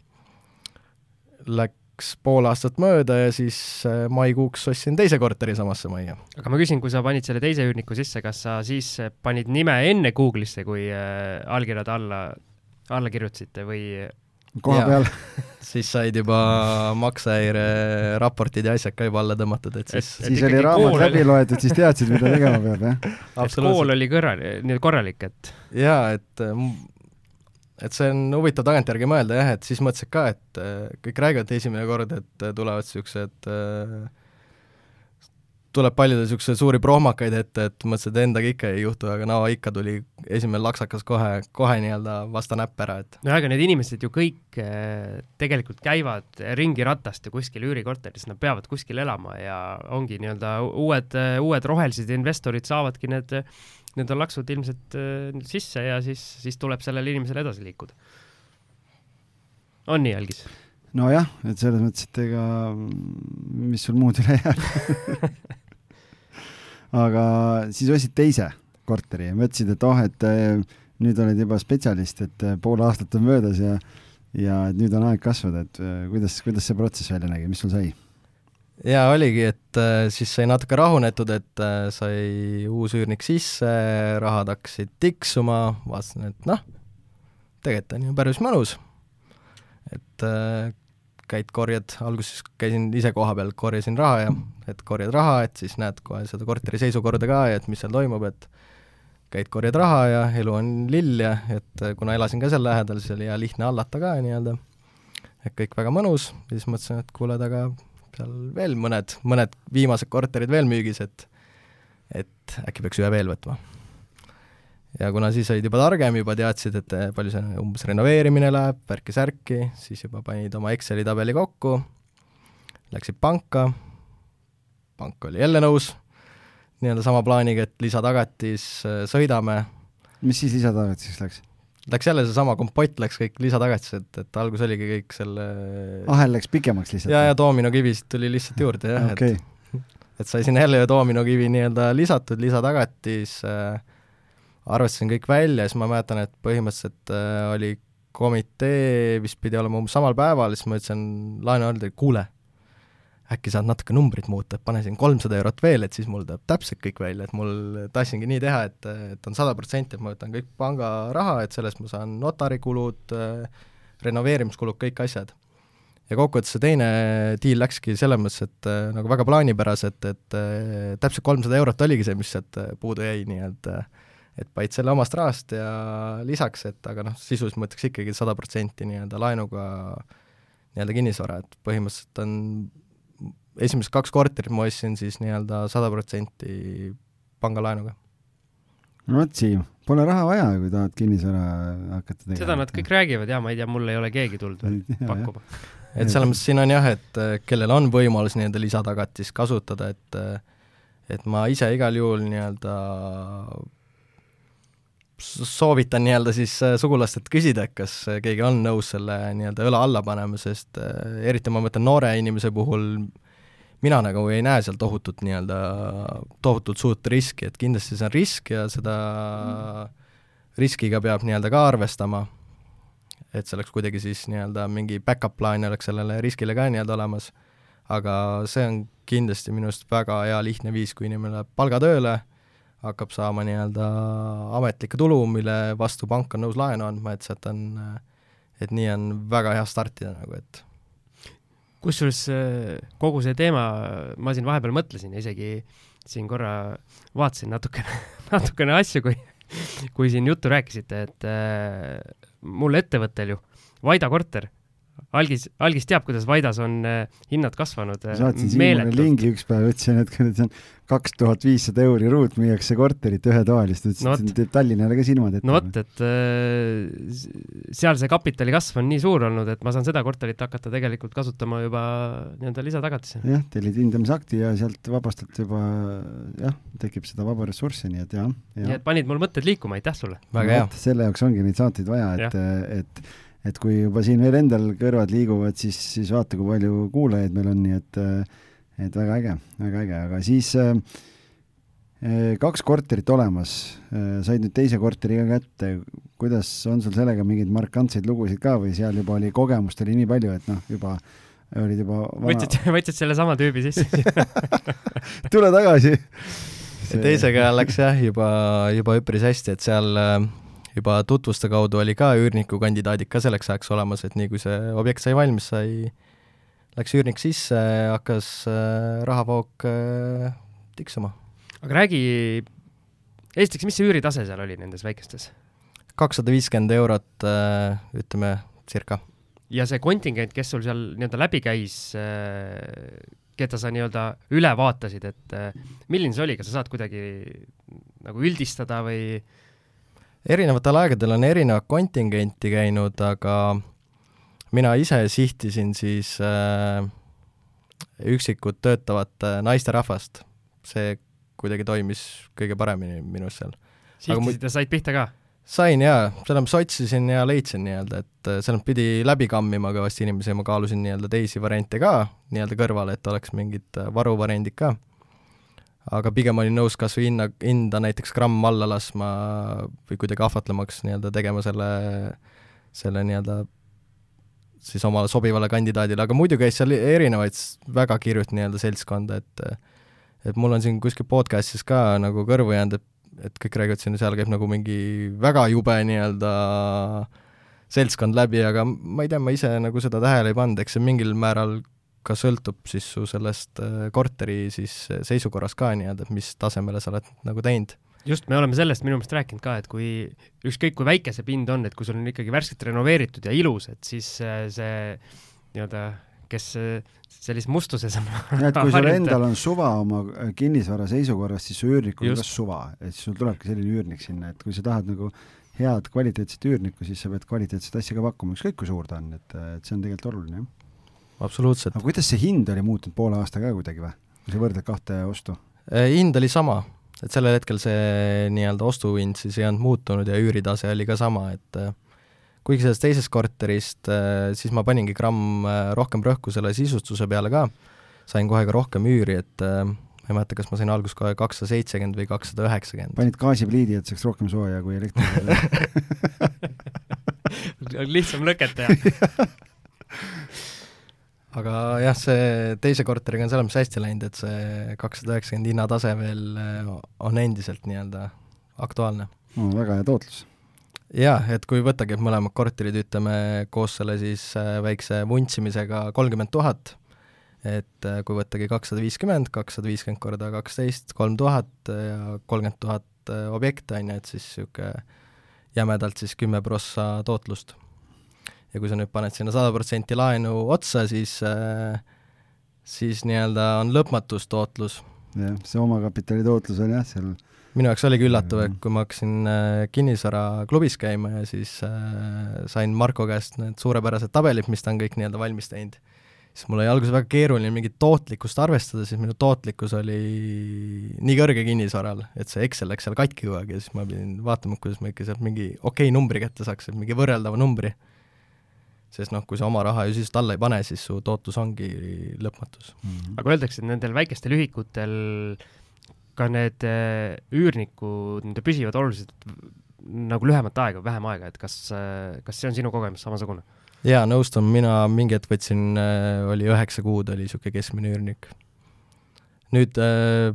Speaker 4: läk-, läks pool aastat mööda ja siis äh, maikuuks ostsin teise korteri samasse majja.
Speaker 2: aga ma küsin, kui sa panid selle teise üürniku sisse, kas sa siis panid nime enne Google'isse, kui äh, allkirjad alla, alla kirjutasite või?
Speaker 3: koha peal [laughs]
Speaker 4: siis said juba maksehäire raportid ja asjad ka juba alla tõmmatud, et siis
Speaker 3: et, siis oli raamat läbi loetud, siis teadsid, mida tegema peab, jah? [laughs]
Speaker 2: et kool oli kõrval, nii-öelda korralik, et
Speaker 4: jaa, et et see on huvitav tagantjärgi mõelda jah, et siis mõtlesid ka, et äh, kõik räägivad esimene kord, et äh, tulevad niisugused äh, tuleb palju niisuguseid suuri prohmakaid ette, et mõtlesin, et endaga ikka ei juhtu, aga no ikka tuli esimene laksakas kohe, kohe nii-öelda vastu näpp ära, et
Speaker 2: no aga need inimesed ju kõik tegelikult käivad ringi ratast ja kuskil üürikorteris, nad peavad kuskil elama ja ongi nii-öelda uued, uued rohelised investorid saavadki need need on laksud ilmselt äh, sisse ja siis, siis tuleb sellel inimesel edasi liikuda. on nii, Algis?
Speaker 3: nojah, et selles mõttes, et ega mis sul muud üle jääb [laughs] aga siis ostsid teise korteri ja mõtlesid, et oh, et äh, nüüd oled juba spetsialist, et äh, pool aastat on möödas ja ja et nüüd on aeg kasvada, et äh, kuidas, kuidas see protsess välja nägi, mis sul sai?
Speaker 4: jaa, oligi, et siis sai natuke rahunetud, et sai uus üürnik sisse, rahad hakkasid tiksuma, vaatasin, et noh, tegelikult on ju päris mõnus. et käid, korjad, alguses käisin ise koha peal, korjasin raha ja et korjad raha, et siis näed kohe seda korteri seisukorda ka ja et mis seal toimub, et käid, korjad raha ja elu on lill ja et kuna elasin ka seal lähedal, siis oli hea lihtne hallata ka nii-öelda, et kõik väga mõnus ja siis mõtlesin, et kuule, et aga seal veel mõned, mõned viimased korterid veel müügis, et et äkki peaks ühe veel võtma. Ja kuna siis olid juba targem, juba teadsid, et palju see umbes renoveerimine läheb, värki-särki, siis juba panid oma Exceli tabeli kokku, läksid panka, pank oli jälle nõus nii-öelda sama plaaniga, et lisatagatis, äh, sõidame.
Speaker 3: mis siis lisatagatiseks läks?
Speaker 4: Läks jälle seesama kompott, läks kõik lisatagatis, et, algus oligi kõik selle
Speaker 3: ahel läks pikemaks lihtsalt?
Speaker 4: jaa, ja doominokivisid tuli lihtsalt juurde jah
Speaker 3: okay.,
Speaker 4: et [laughs] et sai sinna jälle doominokivi nii-öelda lisatud, lisatagatis äh,, arvestasin kõik välja, siis ma mäletan, et põhimõtteliselt äh, oli komitee vist pidi olema umbes samal päeval, siis ma ütlesin laenuhaldajale, kuule, äkki saad natuke numbrit muuta, et pane siin kolmsada eurot veel, et siis mul tuleb täpselt kõik välja, et mul tahtsingi nii teha, et, et on sada protsenti, et ma võtan kõik pangaraha, et sellest ma saan notarikulud, renoveerimiskulud, kõik asjad. ja kokkuvõttes see teine diil läkski selles mõttes, et nagu väga plaanipäraselt, et täpselt kolmsada eurot oligi see, mis sealt puudu jäi, nii et et panid selle omast rahast ja lisaks, et aga noh, sisuliselt ma ütleks ikkagi sada protsenti nii-öelda laenuga nii-öelda kinnisvara, et põhimõtteliselt on esimesed kaks korterit ma ostsin siis nii-öelda sada protsenti pangalaenuga.
Speaker 3: no vot, Siim, pole raha vaja, kui tahad kinnisvara hakata tegema.
Speaker 2: seda nad kõik räägivad ja ma ei tea, mul ei ole keegi tulnud veel [laughs] pakkuma.
Speaker 4: et selles mõttes siin on jah, et äh, kellel on võimalus nii-öelda lisatagatist kasutada, et äh, et ma ise igal juhul nii-öelda soovitan nii-öelda siis äh, sugulastelt küsida, et kas keegi on nõus selle nii-öelda õla alla panema, sest eriti ma mõtlen noore inimese puhul, mina nagu ei näe seal tohutut nii-öelda, tohutult suurt riski, et kindlasti see on risk ja seda riskiga peab nii-öelda ka arvestama, et see oleks kuidagi siis nii-öelda mingi back-up plaan oleks sellele riskile ka nii-öelda olemas, aga see on kindlasti minu arust väga hea lihtne viis, kui inimene läheb palgatööle, hakkab saama nii-öelda ametlikku tulu, mille vastu pank on nõus laenu andma, et sealt on, et nii on väga hea startida nagu, et
Speaker 2: kusjuures äh, kogu see teema, ma siin vahepeal mõtlesin ja isegi siin korra vaatasin natukene, [laughs] natukene asju, kui, kui siin juttu rääkisite, et äh, mul ettevõttel ju, Vaida korter algis, algis teab, kuidas Vaidas on äh, hinnad kasvanud äh,.
Speaker 3: saatsin Siimule lingi üks päev, ütlesin, et see on kaks tuhat viissada euri ruut, müüakse korterit ühetoalist, ütlesin no, et teeb Tallinnale ka silmad ette.
Speaker 2: no vot, et äh, seal see kapitali kasv on nii suur olnud, et ma saan seda korterit hakata tegelikult kasutama juba nii-öelda lisatagatisena.
Speaker 3: jah, tellid hindamisakti ja sealt vabastad juba jah, tekib seda vaba ressurssi, nii et jah ja..
Speaker 2: nii et panid mul mõtted liikuma, aitäh sulle!
Speaker 4: väga hea!
Speaker 3: selle jaoks ongi neid saateid vaja, et, et et kui juba siin veel endal kõrvad liiguvad, siis, siis vaata, kui palju kuulajaid meil on, nii et et väga äge, väga äge, aga siis äh, kaks korterit olemas, said nüüd teise korteri ka kätte, kuidas on sul sellega mingeid markantseid lugusid ka või seal juba oli, kogemust oli nii palju, et noh, juba olid juba
Speaker 2: vana... võtsid, [laughs] võtsid sellesama tüübi sisse? [laughs]
Speaker 3: Tule tagasi.
Speaker 4: See... teisega läks jah, juba, juba üpris hästi, et seal äh, juba tutvuste kaudu oli ka üürnikukandidaadid ka selleks ajaks olemas, et nii kui see objekt sai valmis, sai, läks üürnik sisse, hakkas äh, rahavoog äh, tiksuma.
Speaker 2: aga räägi, esiteks, mis see üüritase seal oli nendes väikestes?
Speaker 4: kakssada viiskümmend eurot äh,, ütleme, circa.
Speaker 2: ja see kontingent, kes sul seal nii-öelda läbi käis keda sa nii-öelda üle vaatasid, et milline see oli, kas sa saad kuidagi nagu üldistada või äh,
Speaker 4: erinevatel aegadel on erinevat kontingenti käinud, aga mina ise sihtisin siis äh, üksikut töötavat äh, naisterahvast. see kuidagi toimis kõige paremini minu arust seal.
Speaker 2: sihtisid ja said pihta ka?
Speaker 4: sain jaa, selles mõttes otsisin ja leidsin nii-öelda, et äh, selles pidi läbi kammima kõvasti inimesi ja ma kaalusin nii-öelda teisi variante ka nii-öelda kõrvale, et oleks mingid äh, varuvariandid ka. Aga pigem olin nõus kas või hinna, hinda näiteks gramm alla laskma või kuidagi ahvatlemaks nii-öelda tegema selle, selle nii-öelda siis omale sobivale kandidaadile, aga muidu käis seal erinevaid väga kirjut nii-öelda seltskonda, et et mul on siin kuskil podcast'is ka nagu kõrvu jäänud, et et kõik räägivad siin, seal käib nagu mingi väga jube nii-öelda seltskond läbi, aga ma ei tea, ma ise nagu seda tähele ei pannud, eks see mingil määral ka sõltub siis su sellest äh, korteri siis seisukorrast ka nii-öelda, et mis tasemele sa oled nagu teinud.
Speaker 2: just, me oleme sellest minu meelest rääkinud ka, et kui ükskõik kui väike see pind on, et kui sul on ikkagi värskelt renoveeritud ja ilus, et siis äh, see nii-öelda, kes äh, sellises mustuses on [laughs]
Speaker 3: et kui sul endal on suva oma kinnisvara seisukorrast, siis su üürnikul on ka suva, et siis sul tulebki selline üürnik sinna, et kui sa tahad nagu head kvaliteetset üürnikku, siis sa pead kvaliteetset asja ka pakkuma, ükskõik kui suur ta on, et, et see on tegelikult oluline, jah
Speaker 4: absoluutselt.
Speaker 3: aga kuidas see hind oli muutunud poole aastaga ka kuidagi või, kui sa võrdled kahte ostu?
Speaker 4: Äh, hind oli sama, et sellel hetkel see nii-öelda ostuhind siis ei olnud muutunud ja üüritase oli ka sama, et äh, kuigi sellest teisest korterist, äh, siis ma paningi gramm rohkem rõhku selle sisustuse peale ka, sain kohe ka rohkem üüri, et ma ei mäleta, kas ma sain alguses kohe kakssada seitsekümmend või kakssada üheksakümmend.
Speaker 3: panid gaasipliidi, et saaks rohkem sooja kui elektri [laughs]
Speaker 2: lihtsam lõket teha [laughs]
Speaker 4: aga jah, see teise korteriga on selles mõttes hästi läinud, et see kakssada üheksakümmend hinnatase veel äh, on endiselt nii-öelda aktuaalne
Speaker 3: no,. väga hea tootlus.
Speaker 4: jah, et kui võttagi, et mõlemad korterid, ütleme, koos selle siis äh, väikse vuntsimisega kolmkümmend tuhat, et äh, kui võttagi kakssada viiskümmend, kakssada viiskümmend korda kaksteist, kolm tuhat ja kolmkümmend tuhat objekte, on ju, et siis niisugune jämedalt siis kümme prossa tootlust ja kui sa nüüd paned sinna sada protsenti laenu otsa, siis äh, siis nii-öelda on lõpmatus tootlus.
Speaker 3: jah, see omakapitali tootlus on jah, seal.
Speaker 4: Minu jaoks oligi üllatav, et kui ma hakkasin äh, kinnisvaraklubis käima ja siis äh, sain Marko käest need suurepärased tabelid, mis ta on kõik nii-öelda valmis teinud, siis mul oli alguses väga keeruline mingit tootlikkust arvestada, siis minu tootlikkus oli nii kõrge kinnisvaral, et see Excel läks seal katki kogu aeg ja siis ma pidin vaatama, kuidas ma ikka sealt mingi okei okay numbri kätte saaks, mingi võrreldava numbri sest noh, kui sa oma raha ju sisust alla ei pane, siis su tootlus ongi lõpmatus
Speaker 2: mm. -hmm. aga öeldakse, et nendel väikestel ühikutel ka need äh, üürnikud, need püsivad oluliselt nagu lühemat aega, vähem aega, et kas, äh, kas see on sinu kogemus samasugune?
Speaker 4: jaa, nõustun, mina mingi hetk võtsin, äh, oli üheksa kuud, oli niisugune keskmine üürnik. nüüd äh,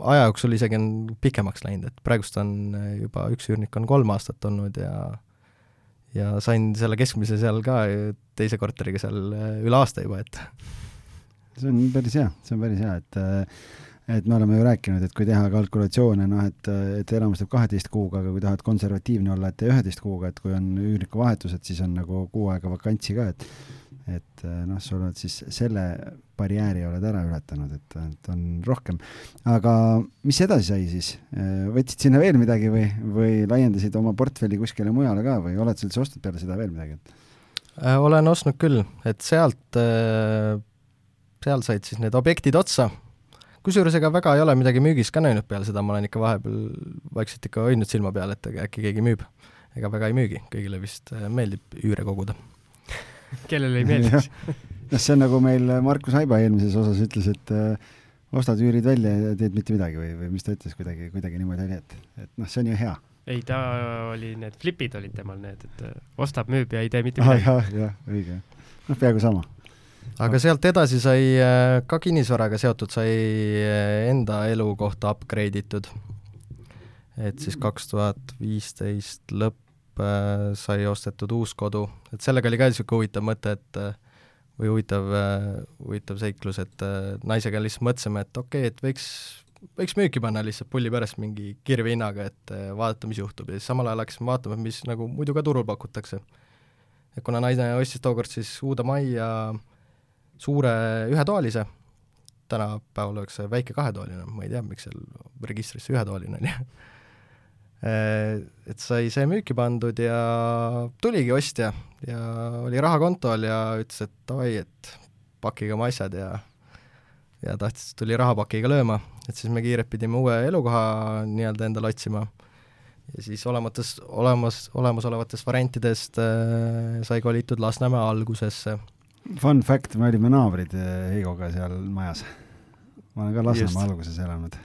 Speaker 4: aja jooksul isegi on pikemaks läinud, et praegust on juba üks üürnik on kolm aastat olnud ja ja sain selle keskmise seal ka teise korteriga seal äh, üle aasta juba, et
Speaker 3: see on päris hea, see on päris hea, et äh, et me oleme ju rääkinud, et kui teha kalkulatsioone, noh, et, et enamus teeb kaheteist kuuga, aga kui tahad konservatiivne olla, et tee üheteist kuuga, et kui on üürniku vahetus, et siis on nagu kuu aega vakantsi ka, et et eh, noh, sa oled siis selle barjääri oled ära ületanud, et, et on rohkem. aga mis edasi sai siis? Võtsid sinna veel midagi või, või laiendasid oma portfelli kuskile mujale ka või oled sa üldse ostnud peale seda veel midagi?
Speaker 4: Äh, olen ostnud küll, et sealt, äh, seal said siis need objektid otsa, kusjuures ega väga ei ole midagi müügis ka näinud peale seda, ma olen ikka vahepeal vaikselt ikka hoidnud silma peal, et äkki keegi müüb. ega väga ei müügi, kõigile vist äh, meeldib üüre koguda [laughs]
Speaker 2: kellele ei meeldiks [laughs] [laughs]
Speaker 3: noh, see on nagu meil Markus Haiba eelmises osas ütles, et äh, ostad üürid välja ja teed mitte midagi või, või mis ta ütles, kuidagi, kuidagi niimoodi oli, et, et noh, see on ju hea.
Speaker 2: ei, ta oli, need flipid olid temal need, et äh, ostab, müüb ja ei tee mitte midagi
Speaker 3: ah,. jah, jah, õige. noh, peaaegu sama.
Speaker 4: aga sealt edasi sai äh, ka kinnisvaraga seotud, sai äh, enda elukohta upgrade itud. et siis kaks tuhat viisteist lõpp Äh, sai ostetud uus kodu, et sellega oli ka niisugune huvitav mõte, et äh, või huvitav, äh, huvitav seiklus, et naisega lihtsalt mõtlesime, et okei okay,, et võiks, võiks müüki panna lihtsalt pulli pärast mingi kirve hinnaga, et vaadata, mis juhtub ja siis samal ajal hakkasime vaatama, mis nagu muidu ka turul pakutakse. et kuna naine ostis tookord siis uude majja suure ühetoalise, tänapäeval oleks see väike kahetoaline, ma ei tea, miks seal registris see ühetoaline Äh, [laughs] et sai see müüki pandud ja tuligi ostja ja oli raha kontol ja ütles, et davai, et pakkige oma asjad ja ja tahtis, tuli rahapakiga lööma, et siis me kiirelt pidime uue elukoha nii-öelda endale otsima ja siis olemates, olemas, olemasolevatest variantidest äh, sai kolitud Lasnamäe algusesse.
Speaker 3: Fun fact, me olime naabrid äh, Heigoga seal majas. ma olen ka Lasnamäe alguses elanud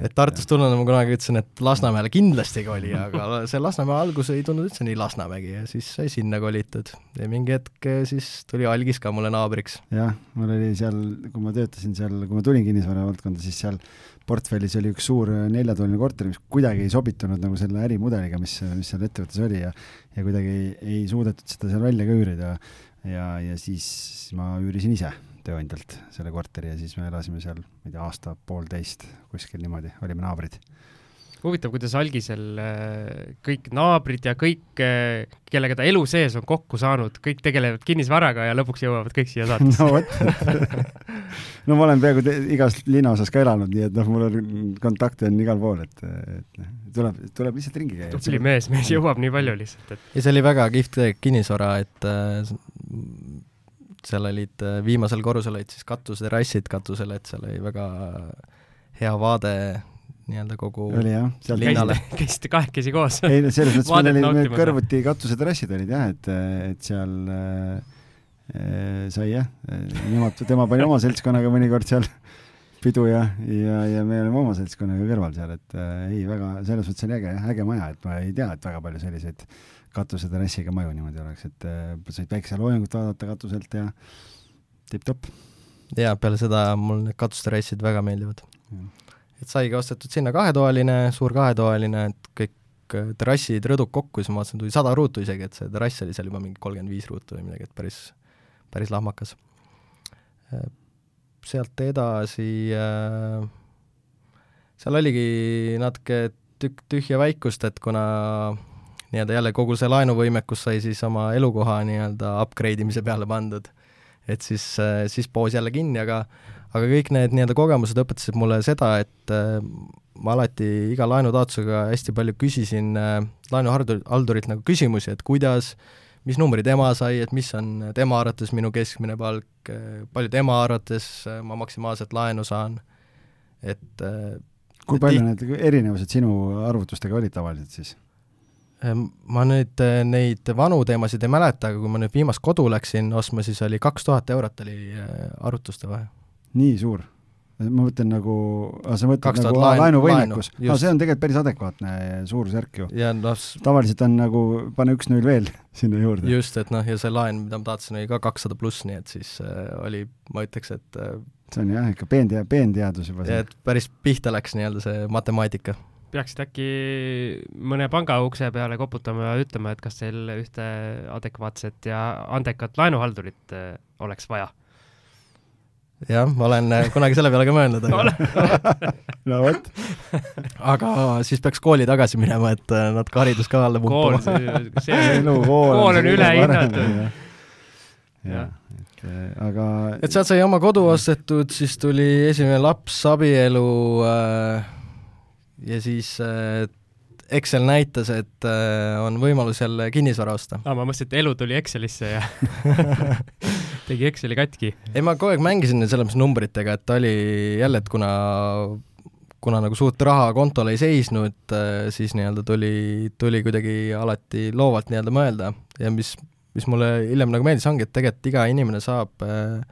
Speaker 4: et Tartust tulnuna ma kunagi ütlesin, et Lasnamäele kindlasti ei koli, aga [laughs] see Lasnamäe algus ei tundunud üldse nii Lasnamägi ja siis sai sinna kolitud. ja mingi hetk eh, siis tuli algis ka mulle naabriks.
Speaker 3: jah, mul oli seal, kui ma töötasin seal, kui ma tulin kinnisvara valdkonda, siis seal portfellis oli üks suur neljatoaline korter, mis kuidagi ei sobitunud nagu selle ärimudeliga, mis, mis seal ettevõttes oli ja ja kuidagi ei, ei suudetud seda seal välja ka üürida ja, ja siis ma üürisin ise tööandjalt selle korteri ja siis me elasime seal, ma ei tea, aasta-poolteist kuskil niimoodi, olime naabrid
Speaker 2: huvitav, kuidas algisel äh, kõik naabrid ja kõik, äh, kellega ta elu sees on kokku saanud, kõik tegelevad kinnisvaraga ja lõpuks jõuavad kõik siia saatesse
Speaker 3: no vot [laughs] no ma olen peaaegu igas linnaosas ka elanud, nii et noh, mul on kontakte on igal pool, et, et tuleb, tuleb lihtsalt ringi käia.
Speaker 2: tubli mees, mees jõuab nii palju lihtsalt, et.
Speaker 4: ja see oli väga kihvt kinnisvara, et äh, seal olid äh, viimasel korrusel olid siis katuseterrassid katusel, et seal oli väga hea vaade nii-öelda kogu
Speaker 3: oli jah,
Speaker 2: seal linnale. [laughs] käisite kahekesi koos?
Speaker 3: ei no selles mõttes meil oli, meil kõrvuti katuseterrassid olid jah, et, et seal äh, sai jah, nemad, tema pani oma seltskonnaga mõnikord seal pidu ja, ja, ja me olime oma seltskonnaga kõrval seal, et äh, ei, väga, selles mõttes oli äge, äge maja, et ma ei tea, et väga palju selliseid katuseterrassiga maju niimoodi oleks, et äh, said päikseloojangut vaadata katuselt ja tipp-topp.
Speaker 4: jaa, peale seda mul need katusterrassid väga meeldivad et saigi ostetud sinna kahetoaline, suur kahetoaline, et kõik äh, terrassid, rõdud kokku, siis ma vaatasin, tuli sada ruutu isegi, et see terrass oli seal juba mingi kolmkümmend viis ruutu või midagi, et päris, päris lahmakas. Äh, sealt edasi äh, seal oligi natuke tükk tühja väikust, et kuna nii-öelda jälle kogu see laenuvõimekus sai siis oma elukoha nii-öelda upgrade imise peale pandud, et siis, siis poos jälle kinni, aga aga kõik need nii-öelda kogemused õpetasid mulle seda, et äh, ma alati iga laenutaotlusega hästi palju küsisin äh, laenuhaldurilt nagu küsimusi, et kuidas, mis numbri tema sai, et mis on tema arvates minu keskmine palk, äh, palju tema arvates ma maksimaalselt laenu saan, et
Speaker 3: kui palju need erinevused sinu arvutustega olid tavaliselt siis?
Speaker 4: Ma nüüd neid vanu teemasid ei mäleta, aga kui ma nüüd viimast kodu läksin ostma, siis oli kaks tuhat eurot oli arvutuste vahe
Speaker 3: nii suur? ma mõtlen nagu, sa mõtled nagu laen, laenuvõimekus laenu,, no see on tegelikult päris adekvaatne suurusjärk ju.
Speaker 4: No,
Speaker 3: tavaliselt on nagu, pane üks null veel [laughs] sinna juurde.
Speaker 4: just, et noh, ja see laen, mida ma tahtsin, oli ka kakssada pluss, nii et siis äh, oli, ma ütleks, et äh,
Speaker 3: see on jah, ikka peentea-, peenteadus juba.
Speaker 4: et päris pihta läks nii-öelda see matemaatika
Speaker 2: peaksid äkki mõne panga ukse peale koputama ja ütlema, et kas teil ühte adekvaatset ja andekat laenuhaldurit äh, oleks vaja
Speaker 4: jah, ma olen äh, kunagi selle peale ka mõelnud,
Speaker 3: aga no vot. [laughs]
Speaker 4: aga siis peaks kooli tagasi minema, et äh, natuke haridus ka alla
Speaker 2: pumpama. kool, see, see kool on ülehinnatud.
Speaker 3: jah, et aga
Speaker 4: et sealt sai oma kodu ostetud, siis tuli esimene laps, abielu äh, ja siis äh, Excel näitas, et äh, on võimalus jälle kinnisvara osta.
Speaker 2: aa, ma mõtlesin, et elu tuli Excelisse ja [laughs] tegi Exceli katki.
Speaker 4: ei, ma kogu aeg mängisin selles mõttes numbritega, et oli jälle, et kuna kuna nagu suurt raha kontol ei seisnud, äh, siis nii-öelda tuli, tuli kuidagi alati loovalt nii-öelda mõelda ja mis, mis mulle hiljem nagu meeldis, ongi, et tegelikult iga inimene saab äh,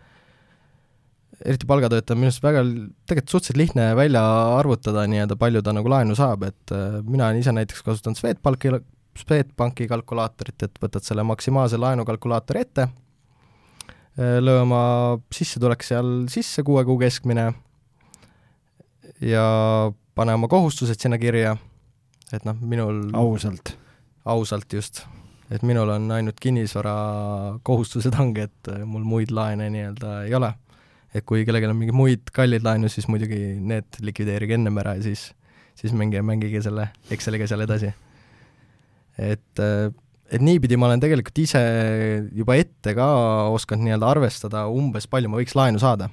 Speaker 4: eriti palgatöötaja minu arust väga, tegelikult suhteliselt lihtne välja arvutada nii-öelda, palju ta nagu laenu saab, et äh, mina olen ise näiteks kasutanud Swedbanki, Swedbanki kalkulaatorit, et võtad selle maksimaalse laenukalkulaatori ette, äh, löö oma sissetulek seal sisse, kuue kuu keskmine, ja pane oma kohustused sinna kirja, et noh, minul
Speaker 3: ausalt?
Speaker 4: ausalt, just. et minul on ainult kinnisvara kohustused ongi, et äh, mul muid laene nii-öelda ei ole et kui kellelgi on mingeid muid kalleid laenu, siis muidugi need likvideerige ennem ära ja siis, siis mängige, mängige selle Exceliga seal edasi. et, et niipidi ma olen tegelikult ise juba ette ka osanud nii-öelda arvestada umbes, palju ma võiks laenu saada.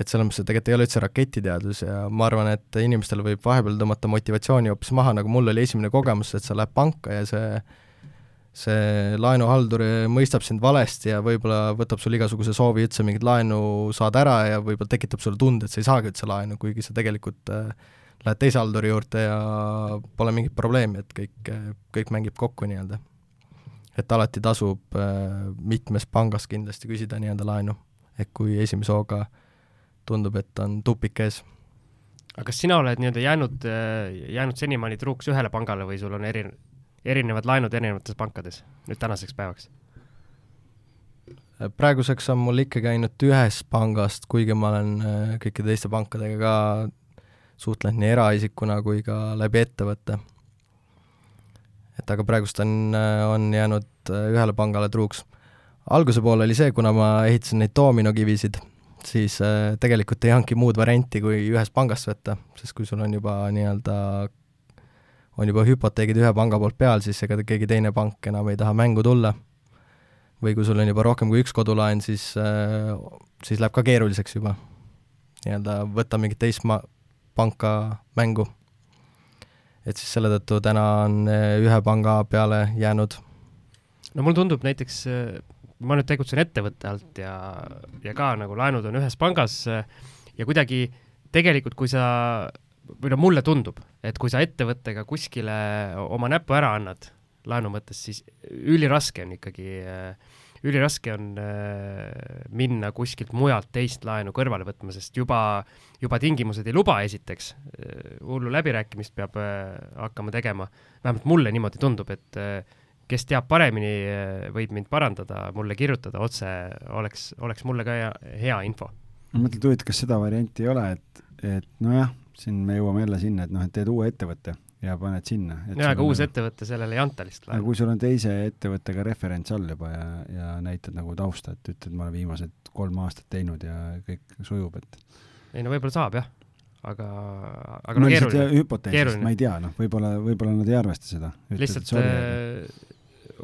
Speaker 4: et selles mõttes, et tegelikult ei ole üldse raketiteadus ja ma arvan, et inimestel võib vahepeal tõmmata motivatsiooni hoopis maha, nagu mul oli esimene kogemus, et sa lähed panka ja see see laenuhaldur mõistab sind valesti ja võib-olla võtab sul igasuguse soovi üldse mingit laenu saada ära ja võib-olla tekitab sulle tunde, et sa ei saagi üldse laenu, kuigi sa tegelikult äh, lähed teise halduri juurde ja pole mingit probleemi, et kõik, kõik mängib kokku nii-öelda. et alati tasub äh, mitmes pangas kindlasti küsida nii-öelda laenu, et kui esimese hooga tundub, et on tupik ees
Speaker 2: aga kas sina oled nii-öelda jäänud, jäänud senimaani truuks ühele pangale või sul on eri, erinevad laenud erinevates pankades nüüd tänaseks päevaks?
Speaker 4: praeguseks on mul ikkagi ainult ühest pangast, kuigi ma olen äh, kõikide teiste pankadega ka suhtlenud nii eraisikuna kui ka läbi ettevõtte. et aga praegust on, äh, on jäänud äh, ühele pangale truuks. alguse poole oli see, kuna ma ehitasin neid doominokivisid, siis tegelikult ei olnudki muud varianti, kui ühest pangast võtta, sest kui sul on juba nii-öelda on juba hüpoteegid ühe panga poolt peal, siis ega keegi teine pank enam ei taha mängu tulla või kui sul on juba rohkem kui üks kodulaen, siis, äh, siis läheb ka keeruliseks juba nii-öelda võtta mingit teist ma-, panka mängu. et siis selle tõttu täna on äh, ühe panga peale jäänud.
Speaker 2: no mulle tundub näiteks, äh, ma nüüd tegutsen ettevõtte alt ja, ja ka nagu laenud on ühes pangas ja kuidagi tegelikult, kui sa, või no mulle tundub, et kui sa ettevõttega kuskile oma näpu ära annad, laenu mõttes, siis üliraske on ikkagi äh, üliraske on äh, minna kuskilt mujalt teist laenu kõrvale võtma, sest juba, juba tingimused ei luba, esiteks, äh, hullu läbirääkimist peab hakkama tegema, vähemalt mulle niimoodi tundub, et kes teab paremini, võib mind parandada, mulle kirjutada otse, oleks, oleks mulle ka hea, hea info.
Speaker 3: ma mõtlen, et huvitav, kas seda varianti ei ole, et, et nojah, siin me jõuame jälle sinna, et noh, et teed uue ettevõtte ja paned sinna.
Speaker 2: jaa, aga uus nagu, ettevõte sellele ei anta lihtsalt
Speaker 3: laenu. aga kui sul on teise ettevõttega referents all juba ja, ja näitad nagu tausta, et ütled, ma olen viimased kolm aastat teinud ja kõik sujub, et
Speaker 2: ei no võib-olla saab jah, aga, aga
Speaker 3: no, no keeruline. hüpoteesist, ma ei tea, noh, võib-olla, võib-olla nad ei arvesta seda.
Speaker 2: lihtsalt sorry, äh,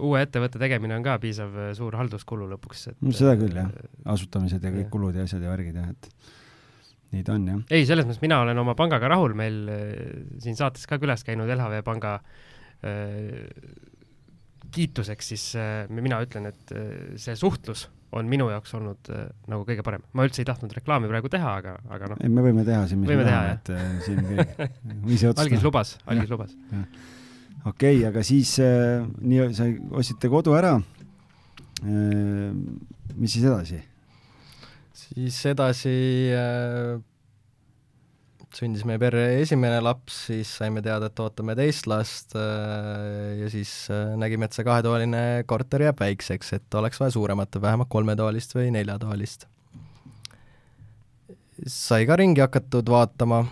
Speaker 2: uue ettevõtte tegemine on ka piisav äh, suur halduskulu lõpuks,
Speaker 3: et seda küll jah, äh, asutamised ja kõik kulud ja asjad ja värgid jah, et nii ta on, jah.
Speaker 2: ei, selles mõttes mina olen oma pangaga rahul, meil äh, siin saates ka külas käinud LHV panga äh, kiituseks, siis äh, mina ütlen, et see suhtlus on minu jaoks olnud nagu kõige parem. ma üldse ei tahtnud reklaami praegu teha, aga, aga noh.
Speaker 3: me võime teha siin, mis
Speaker 2: me tahame,
Speaker 3: et siin kõik, [laughs] ise otsustada.
Speaker 2: algis lubas, algis lubas.
Speaker 3: okei okay,, aga siis nii, sa ostsite kodu ära mis siis edasi?
Speaker 4: Siis edasi äh, sündis meie perre esimene laps, siis saime teada, et ootame teist last äh, ja siis äh, nägime, et see kahetoaline korter jääb väikseks, et oleks vaja suuremat, vähemalt kolmetoalist või neljatoalist. sai ka ringi hakatud vaatama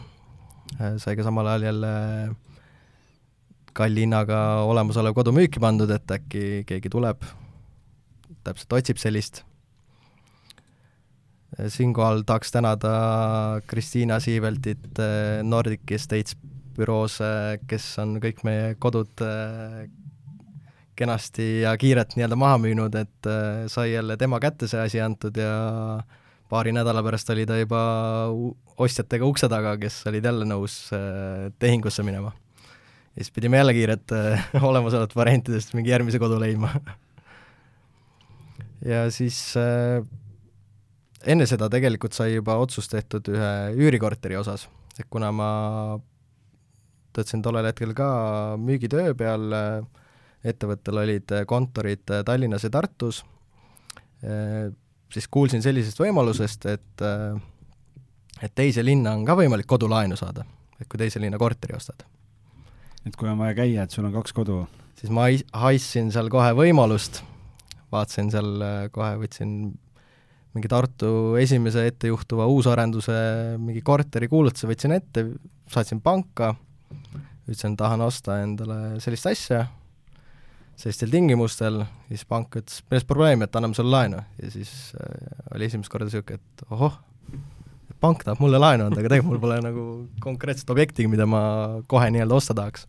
Speaker 4: äh,, sai ka samal ajal jälle kalli hinnaga olemasolev kodu müüki pandud, et äkki keegi tuleb, täpselt otsib sellist siinkohal tahaks tänada Kristiina Siiveltit eh, Nordic Estates büroos, eh, kes on kõik meie kodud eh, kenasti ja kiirelt nii-öelda maha müünud, et sai jälle tema kätte see asi antud ja paari nädala pärast oli ta juba ostjatega ukse taga, kes olid jälle nõus tehingusse minema. ja siis pidime jälle kiirelt [laughs] olemasolevat variantidest mingi järgmise kodu leidma [laughs] ja siis enne seda tegelikult sai juba otsus tehtud ühe üürikorteri osas, et kuna ma töötasin tollel hetkel ka müügitöö peal, ettevõttel olid kontorid Tallinnas ja Tartus, siis kuulsin sellisest võimalusest, et et teise linna on ka võimalik kodulaenu saada, et kui teise linna korteri ostad.
Speaker 3: et kui on vaja käia, et sul on kaks kodu?
Speaker 4: siis ma haissin seal kohe võimalust, vaatasin seal kohe, võtsin mingi Tartu esimese ettejuhtuva uusarenduse mingi korteri kuulutuse võtsin ette, saatsin panka, ütlesin, tahan osta endale sellist asja, sellistel tingimustel, siis pank ütles, milles probleem, et anname sulle laenu. ja siis äh, oli esimest korda niisugune, et ohoh, pank tahab mulle laenu anda, aga tegelikult mul pole nagu konkreetset objekti, mida ma kohe nii-öelda osta tahaks.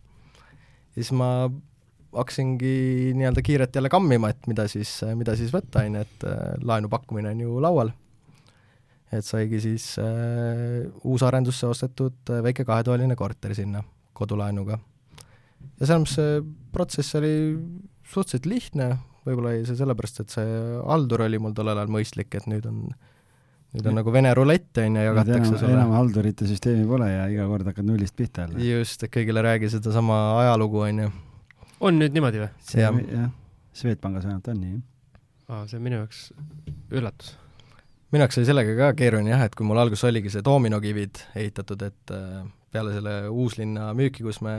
Speaker 4: ja siis ma hakkasingi nii-öelda kiirelt jälle kammima, et mida siis, mida siis võtta, on ju, et äh, laenu pakkumine on ju laual. et saigi siis äh, uusarendusse ostetud äh, väike kahetoaline korter sinna kodulaenuga. ja selles mõttes see protsess oli suhteliselt lihtne, võib-olla oli see sellepärast, et see haldur oli mul tollel ajal mõistlik, et nüüd on nüüd on nagu Vene rulett, on ju, jagatakse
Speaker 3: sulle. enam haldurite süsteemi pole ja iga kord hakkad nullist pihta jälle.
Speaker 4: just, et kõigile räägi sedasama ajalugu, on ju
Speaker 2: on nüüd niimoodi või?
Speaker 3: jah, Swedbankis vähemalt on nii.
Speaker 2: aa, see on minu jaoks üllatus.
Speaker 4: minu jaoks oli sellega ka keeruline jah, et kui mul alguses oligi see doominokivid ehitatud, et äh, peale selle uuslinna müüki, kus me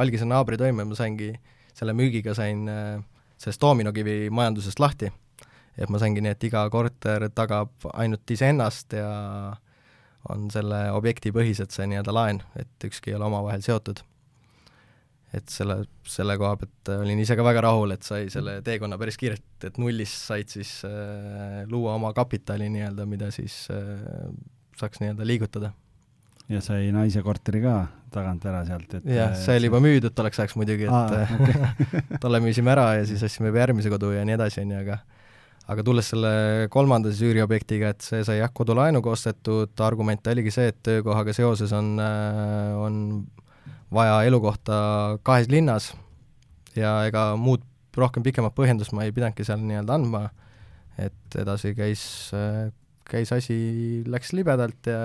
Speaker 4: algise naabri tõime, ma saingi, selle müügiga sain äh, sellest doominokivi majandusest lahti. et ma saingi nii, et iga korter tagab ainult iseennast ja on selle objekti põhiselt see nii-öelda laen, et ükski ei ole omavahel seotud. Et selle, selle koha pealt olin ise ka väga rahul, et sai selle teekonna päris kiirelt, et nullist said siis äh, luua oma kapitali nii-öelda, mida siis äh, saaks nii-öelda liigutada
Speaker 3: ja sai naise korteri ka tagant ära sealt, et
Speaker 4: jah, see oli juba müüdud tolleks ajaks muidugi, et Aa, okay. [laughs] tolle müüsime ära ja siis ostsime juba järgmise kodu ja nii edasi, on ju, aga aga tulles selle kolmanda siis üüriobjektiga, et see sai jah, kodulaenuga ostetud, argument oligi see, et töökohaga seoses on, äh, on vaja elukohta kahes linnas ja ega muud rohkem pikemat põhjendust ma ei pidanudki seal nii-öelda andma, et edasi käis, käis asi, läks libedalt ja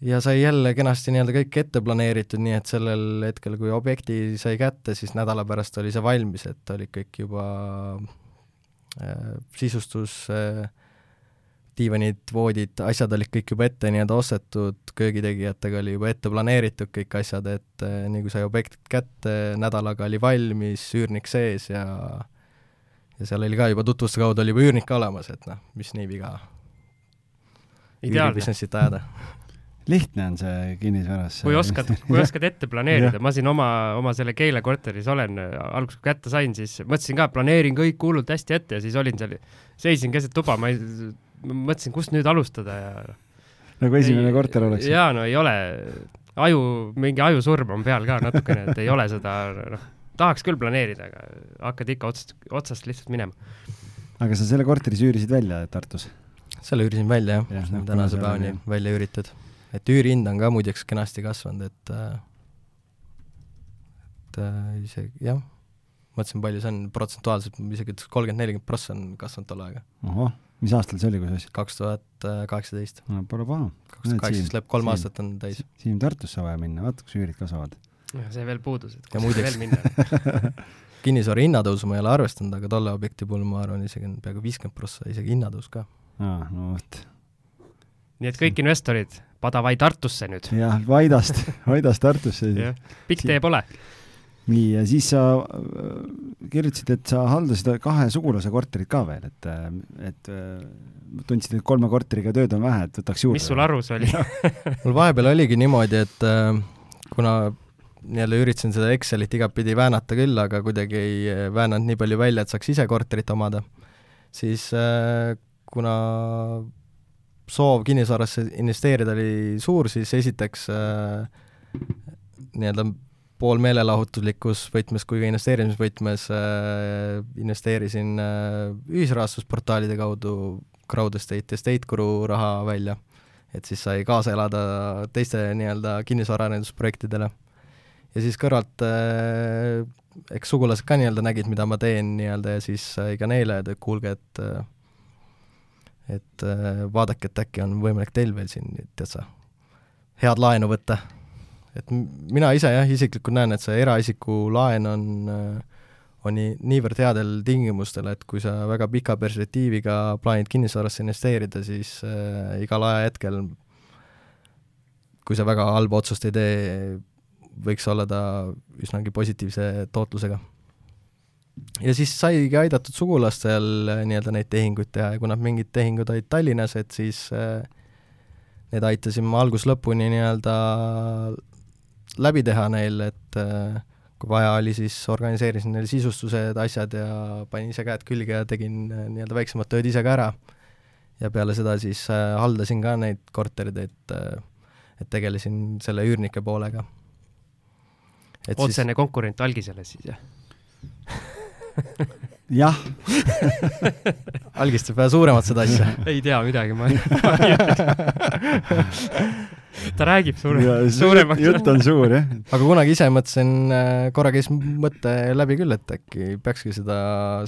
Speaker 4: ja sai jälle kenasti nii-öelda kõik ette planeeritud, nii et sellel hetkel, kui objekti sai kätte, siis nädala pärast oli see valmis, et oli kõik juba äh, sisustus äh,, diivanid, voodid, asjad olid kõik juba ette nii-öelda ostetud, köögitegijatega oli juba ette planeeritud kõik asjad, et äh, nii kui sai objekt kätte, nädalaga oli valmis, üürnik sees ja ja seal oli ka juba tutvuste kaudu oli juba üürnik ka olemas, et noh, mis nii viga. Üüribusinessit ajada. [laughs]
Speaker 3: Lihtne on see kinnisvaras.
Speaker 2: kui oskad, kui oskad ette [laughs] planeerida ma siin oma, oma selle Keila korteris olen, alguses kui kätte sain, siis mõtlesin ka, planeerin kõik hullult hästi ette ja siis olin seal, seisin keset tuba, ma ei, mõtlesin, kust nüüd alustada ja
Speaker 3: nagu esimene ei, korter oleks?
Speaker 2: jaa, no ei ole, aju, mingi ajusurm on peal ka natukene, et ei ole seda, noh, tahaks küll planeerida, aga hakkad ikka otsast, otsast lihtsalt minema.
Speaker 3: aga sa selle korteri siis üürisid välja Tartus?
Speaker 4: selle üürisin välja jah ja,, tänase päevani välja üüritud et üürihind on ka muideks kenasti kasvanud, et äh, et äh, isegi jah, mõtlesin, palju see on protsentuaalselt, isegi ütleks kolmkümmend, nelikümmend prossa on kasvanud tolle ajaga.
Speaker 3: Mis aastal see oli, kui sa ostsid?
Speaker 4: kaks tuhat kaheksateist.
Speaker 3: no pole paha.
Speaker 4: kaks tuhat kaheksateist läheb, kolm aastat on täis.
Speaker 3: Siim, Tartusse vaja minna, vaata, kus üürid kasvavad.
Speaker 2: see veel puudus, et
Speaker 4: kus veel minna [laughs] kinnisvara hinnatõusu ma ei ole arvestanud, aga tolle objekti puhul ma arvan, isegi on peaaegu viiskümmend prossa, isegi hinnatõus ka.
Speaker 3: aa, no vot.
Speaker 2: nii et kõik investorid, Padavai Tartusse nüüd.
Speaker 3: jah, Vaidast, [laughs] Vaidast Tartusse
Speaker 2: pikk tee pole.
Speaker 3: Nii, ja siis sa äh, kirjutasid, et sa haldasid kahe sugulase korterit ka veel, et, äh, et äh, tundsid, et kolme korteriga tööd on vähe, et võtaks juurde.
Speaker 2: mis sul arus oli [laughs]
Speaker 4: mul vahepeal oligi niimoodi, et kuna jälle üritasin seda Excelit igatpidi väänata küll, aga kuidagi ei väänanud nii palju välja, et saaks ise korterit omada, siis kuna soov kinnisvarasse investeerida oli suur, siis esiteks nii-öelda pool meelelahutuslikus võtmes kui ka investeerimisvõtmes äh, investeerisin äh, ühisrahastusportaalide kaudu Crowdestate ja Stateguru raha välja, et siis sai kaasa elada teiste nii-öelda kinnisvaraarendusprojektidele. ja siis kõrvalt äh, eks sugulased ka nii-öelda nägid, mida ma teen nii-öelda ja siis sai ka neile, et kuulge, et äh, et äh, vaadake, et äkki on võimalik teil veel siin, tead sa, head laenu võtta. Et mina ise jah, isiklikult näen, et see eraisiku laen on, äh, on nii, niivõrd headel tingimustel, et kui sa väga pika perspektiiviga plaanid kinnisvarasse investeerida, siis äh, igal ajahetkel, kui sa väga halba otsust ei tee, võiks olla ta üsnagi positiivse tootlusega. Ja siis saigi aidatud sugulastel äh, nii-öelda neid tehinguid teha ja kuna mingid tehingud olid Tallinnas, et siis äh, need aitasime algusest lõpuni nii-öelda läbi teha neil, et äh, kui vaja oli, siis organiseerisin neile sisustused, asjad ja panin ise käed külge ja tegin nii-öelda väiksemad tööd ise ka ära. ja peale seda siis haldasin ka neid korterid, et, et tegelesin selle üürnike poolega.
Speaker 2: otsene siis... konkurent algisele siis, jah [laughs]
Speaker 3: jah [laughs]
Speaker 4: algist saab vähe suuremat seda asja.
Speaker 2: ei tea midagi, ma ei, ütleks. ta räägib suure, suuremaks.
Speaker 3: jutt on suur, jah.
Speaker 4: aga kunagi ise mõtlesin, äh, korra käis mõte läbi küll, et äkki peakski seda,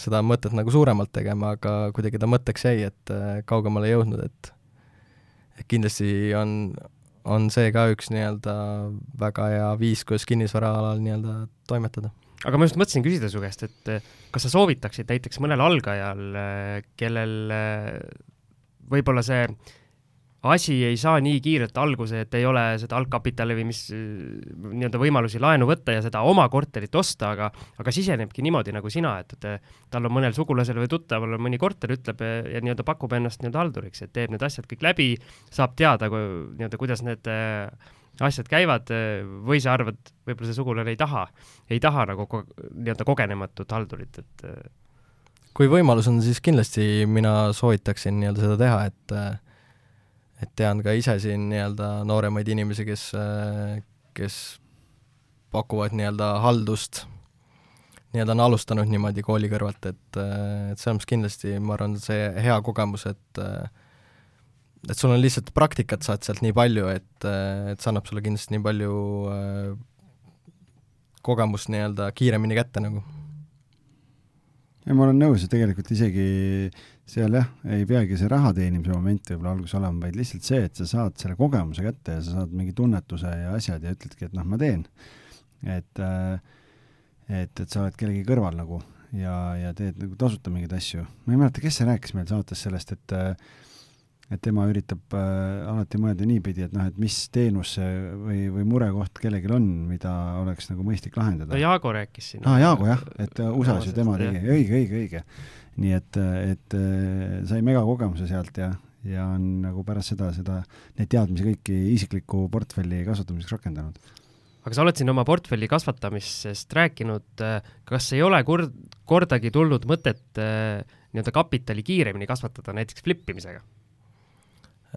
Speaker 4: seda mõtet nagu suuremalt tegema, aga kuidagi ta mõtteks jäi, et äh, kaugemale ei jõudnud, et et kindlasti on, on see ka üks nii-öelda väga hea viis, kuidas kinnisvaraalal nii-öelda toimetada
Speaker 2: aga ma just mõtlesin küsida su käest, et eh, kas sa soovitaksid näiteks mõnel algajal, eh, kellel eh, võib-olla see asi ei saa nii kiirelt alguse, et ei ole seda algkapitali või mis nii-öelda võimalusi laenu võtta ja seda oma korterit osta, aga aga sisenebki niimoodi, nagu sina, et, et tal on mõnel sugulasel või tuttaval on mõni korter, ütleb ja, ja nii-öelda pakub ennast nii-öelda halduriks, et teeb need asjad kõik läbi, saab teada nii-öelda, kuidas need asjad käivad või sa arvad, võib-olla see sugulane ei taha, ei taha nagu ko nii-öelda kogenematut haldurit, et äh,
Speaker 4: kui võimalus on, siis kindlasti mina soovitaksin nii-öelda seda teha, et äh, et tean ka ise siin nii-öelda nooremaid inimesi, kes, kes pakuvad nii-öelda haldust, nii-öelda on alustanud niimoodi kooli kõrvalt, et, et selles mõttes kindlasti ma arvan, see hea kogemus, et et sul on lihtsalt praktikat saad sealt nii palju, et, et see annab sulle kindlasti nii palju kogemust nii-öelda kiiremini kätte nagu.
Speaker 3: ja ma olen nõus, et tegelikult isegi seal jah, ei peagi see raha teenimise moment võib-olla alguses olema, vaid lihtsalt see, et sa saad selle kogemuse kätte ja sa saad mingi tunnetuse ja asjad ja ütledki, et noh, ma teen. et, äh, et, et sa oled kellegi kõrval nagu ja, ja teed nagu tasuta mingeid asju. ma ei mäleta, kes see rääkis meil saates sellest, et äh, et tema üritab äh, alati mõelda niipidi, et noh, et mis teenus see või, või murekoht kellelgi on, mida oleks nagu mõistlik lahendada.
Speaker 2: no Jaago rääkis siin.
Speaker 3: aa ah,, Jaago jah, et USA-s ju tema tegi, õige, õige, õige nii et, et sai megakogemuse sealt ja, ja on nagu pärast seda, seda, neid teadmisi kõiki isikliku portfelli kasvatamiseks rakendanud.
Speaker 2: aga sa oled siin oma portfelli kasvatamisest rääkinud, kas ei ole kord, kordagi tulnud mõtet nii-öelda kapitali kiiremini kasvatada, näiteks flip imisega?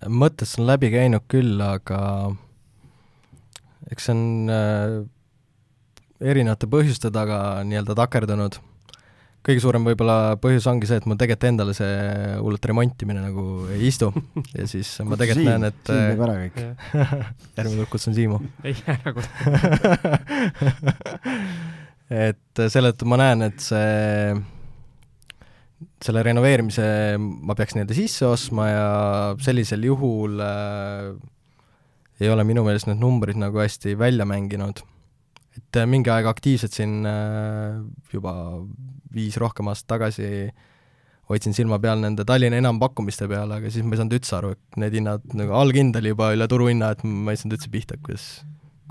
Speaker 4: Mõttest on läbi käinud küll, aga eks see on äh, erinevate põhjuste taga nii-öelda takerdunud kõige suurem võib-olla põhjus ongi see, et mul tegelikult endale see hullult remontimine nagu ei istu [laughs] ja siis ma tegelikult näen, et
Speaker 3: Siim teeb ära kõik. [laughs]
Speaker 4: järgmine kord kutsun Siimu. [laughs]
Speaker 2: ei, ära kutsu.
Speaker 4: et selle tõttu ma näen, et see, selle renoveerimise ma peaks nii-öelda sisse ostma ja sellisel juhul äh, ei ole minu meelest need numbrid nagu hästi välja mänginud et äh, mingi aeg aktiivselt siin äh, juba viis rohkem aastat tagasi hoidsin silma peal nende Tallinna enampakkumiste peale, aga siis ma ei saanud üldse aru, et need hinnad nagu allhind oli juba üle turuhinna, et ma ei saanud üldse pihta, kuidas,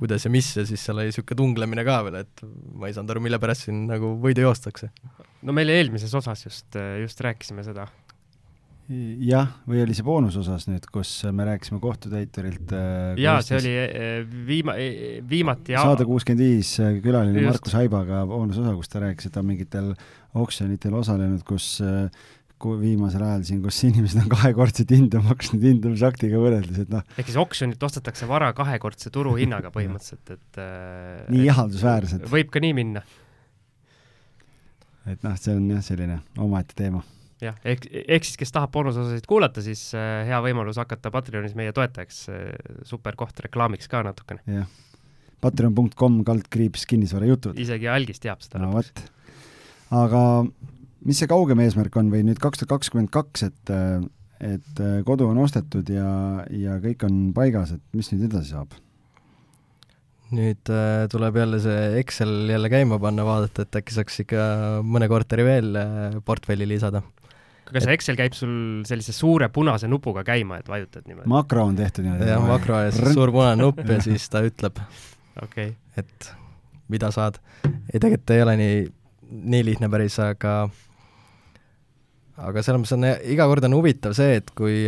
Speaker 4: kuidas ja mis ja siis seal oli niisugune tunglemine ka veel, et ma ei saanud aru, mille pärast siin nagu võidu joostakse.
Speaker 2: No meil eelmises osas just, just rääkisime seda
Speaker 3: jah, või oli see boonusosas nüüd, kus me rääkisime kohtutäiturilt
Speaker 2: äh, jaa, see oli äh, viima-, äh, viimati
Speaker 3: saade kuuskümmend viis külaline Just. Markus Haibaga boonusosa, kus ta rääkis, et ta on mingitel oksjonitel osalenud, kus kui viimasel ajal siin, kus inimesed on kahekordset hinda maksnud hindamisaktiga võrreldes, et noh.
Speaker 2: ehk siis oksjonilt ostetakse vara kahekordse turuhinnaga põhimõtteliselt, et äh,
Speaker 3: nii ihaldusväärsed.
Speaker 2: võib ka nii minna.
Speaker 3: Et noh, see on jah, selline omaette teema
Speaker 2: jah, ehk, ehk siis, kes tahab boonusosasid kuulata, siis äh, hea võimalus hakata Patreonis meie toetajaks äh,, super koht reklaamiks ka natukene.
Speaker 3: jah, patreon.com kaldkriips kinnisvarajutud.
Speaker 2: isegi algis teab seda.
Speaker 3: no vot. aga mis see kaugem eesmärk on või nüüd kaks tuhat kakskümmend kaks, et et äh, kodu on ostetud ja, ja kõik on paigas, et mis nüüd edasi saab?
Speaker 4: Nüüd äh, tuleb jälle see Excel jälle käima panna, vaadata, et äkki saaks ikka mõne korteri veel äh, portfelli lisada
Speaker 2: aga see Excel käib sul sellise suure punase nupuga käima, et vajutad niimoodi?
Speaker 3: makro on tehtud niimoodi?
Speaker 4: jah, makro ja siis suur punane nupp ja siis ta [laughs] ütleb
Speaker 2: okay.,
Speaker 4: et mida saad. ei, tegelikult ei ole nii, nii lihtne päris, aga aga selles mõttes on, iga kord on huvitav see, et kui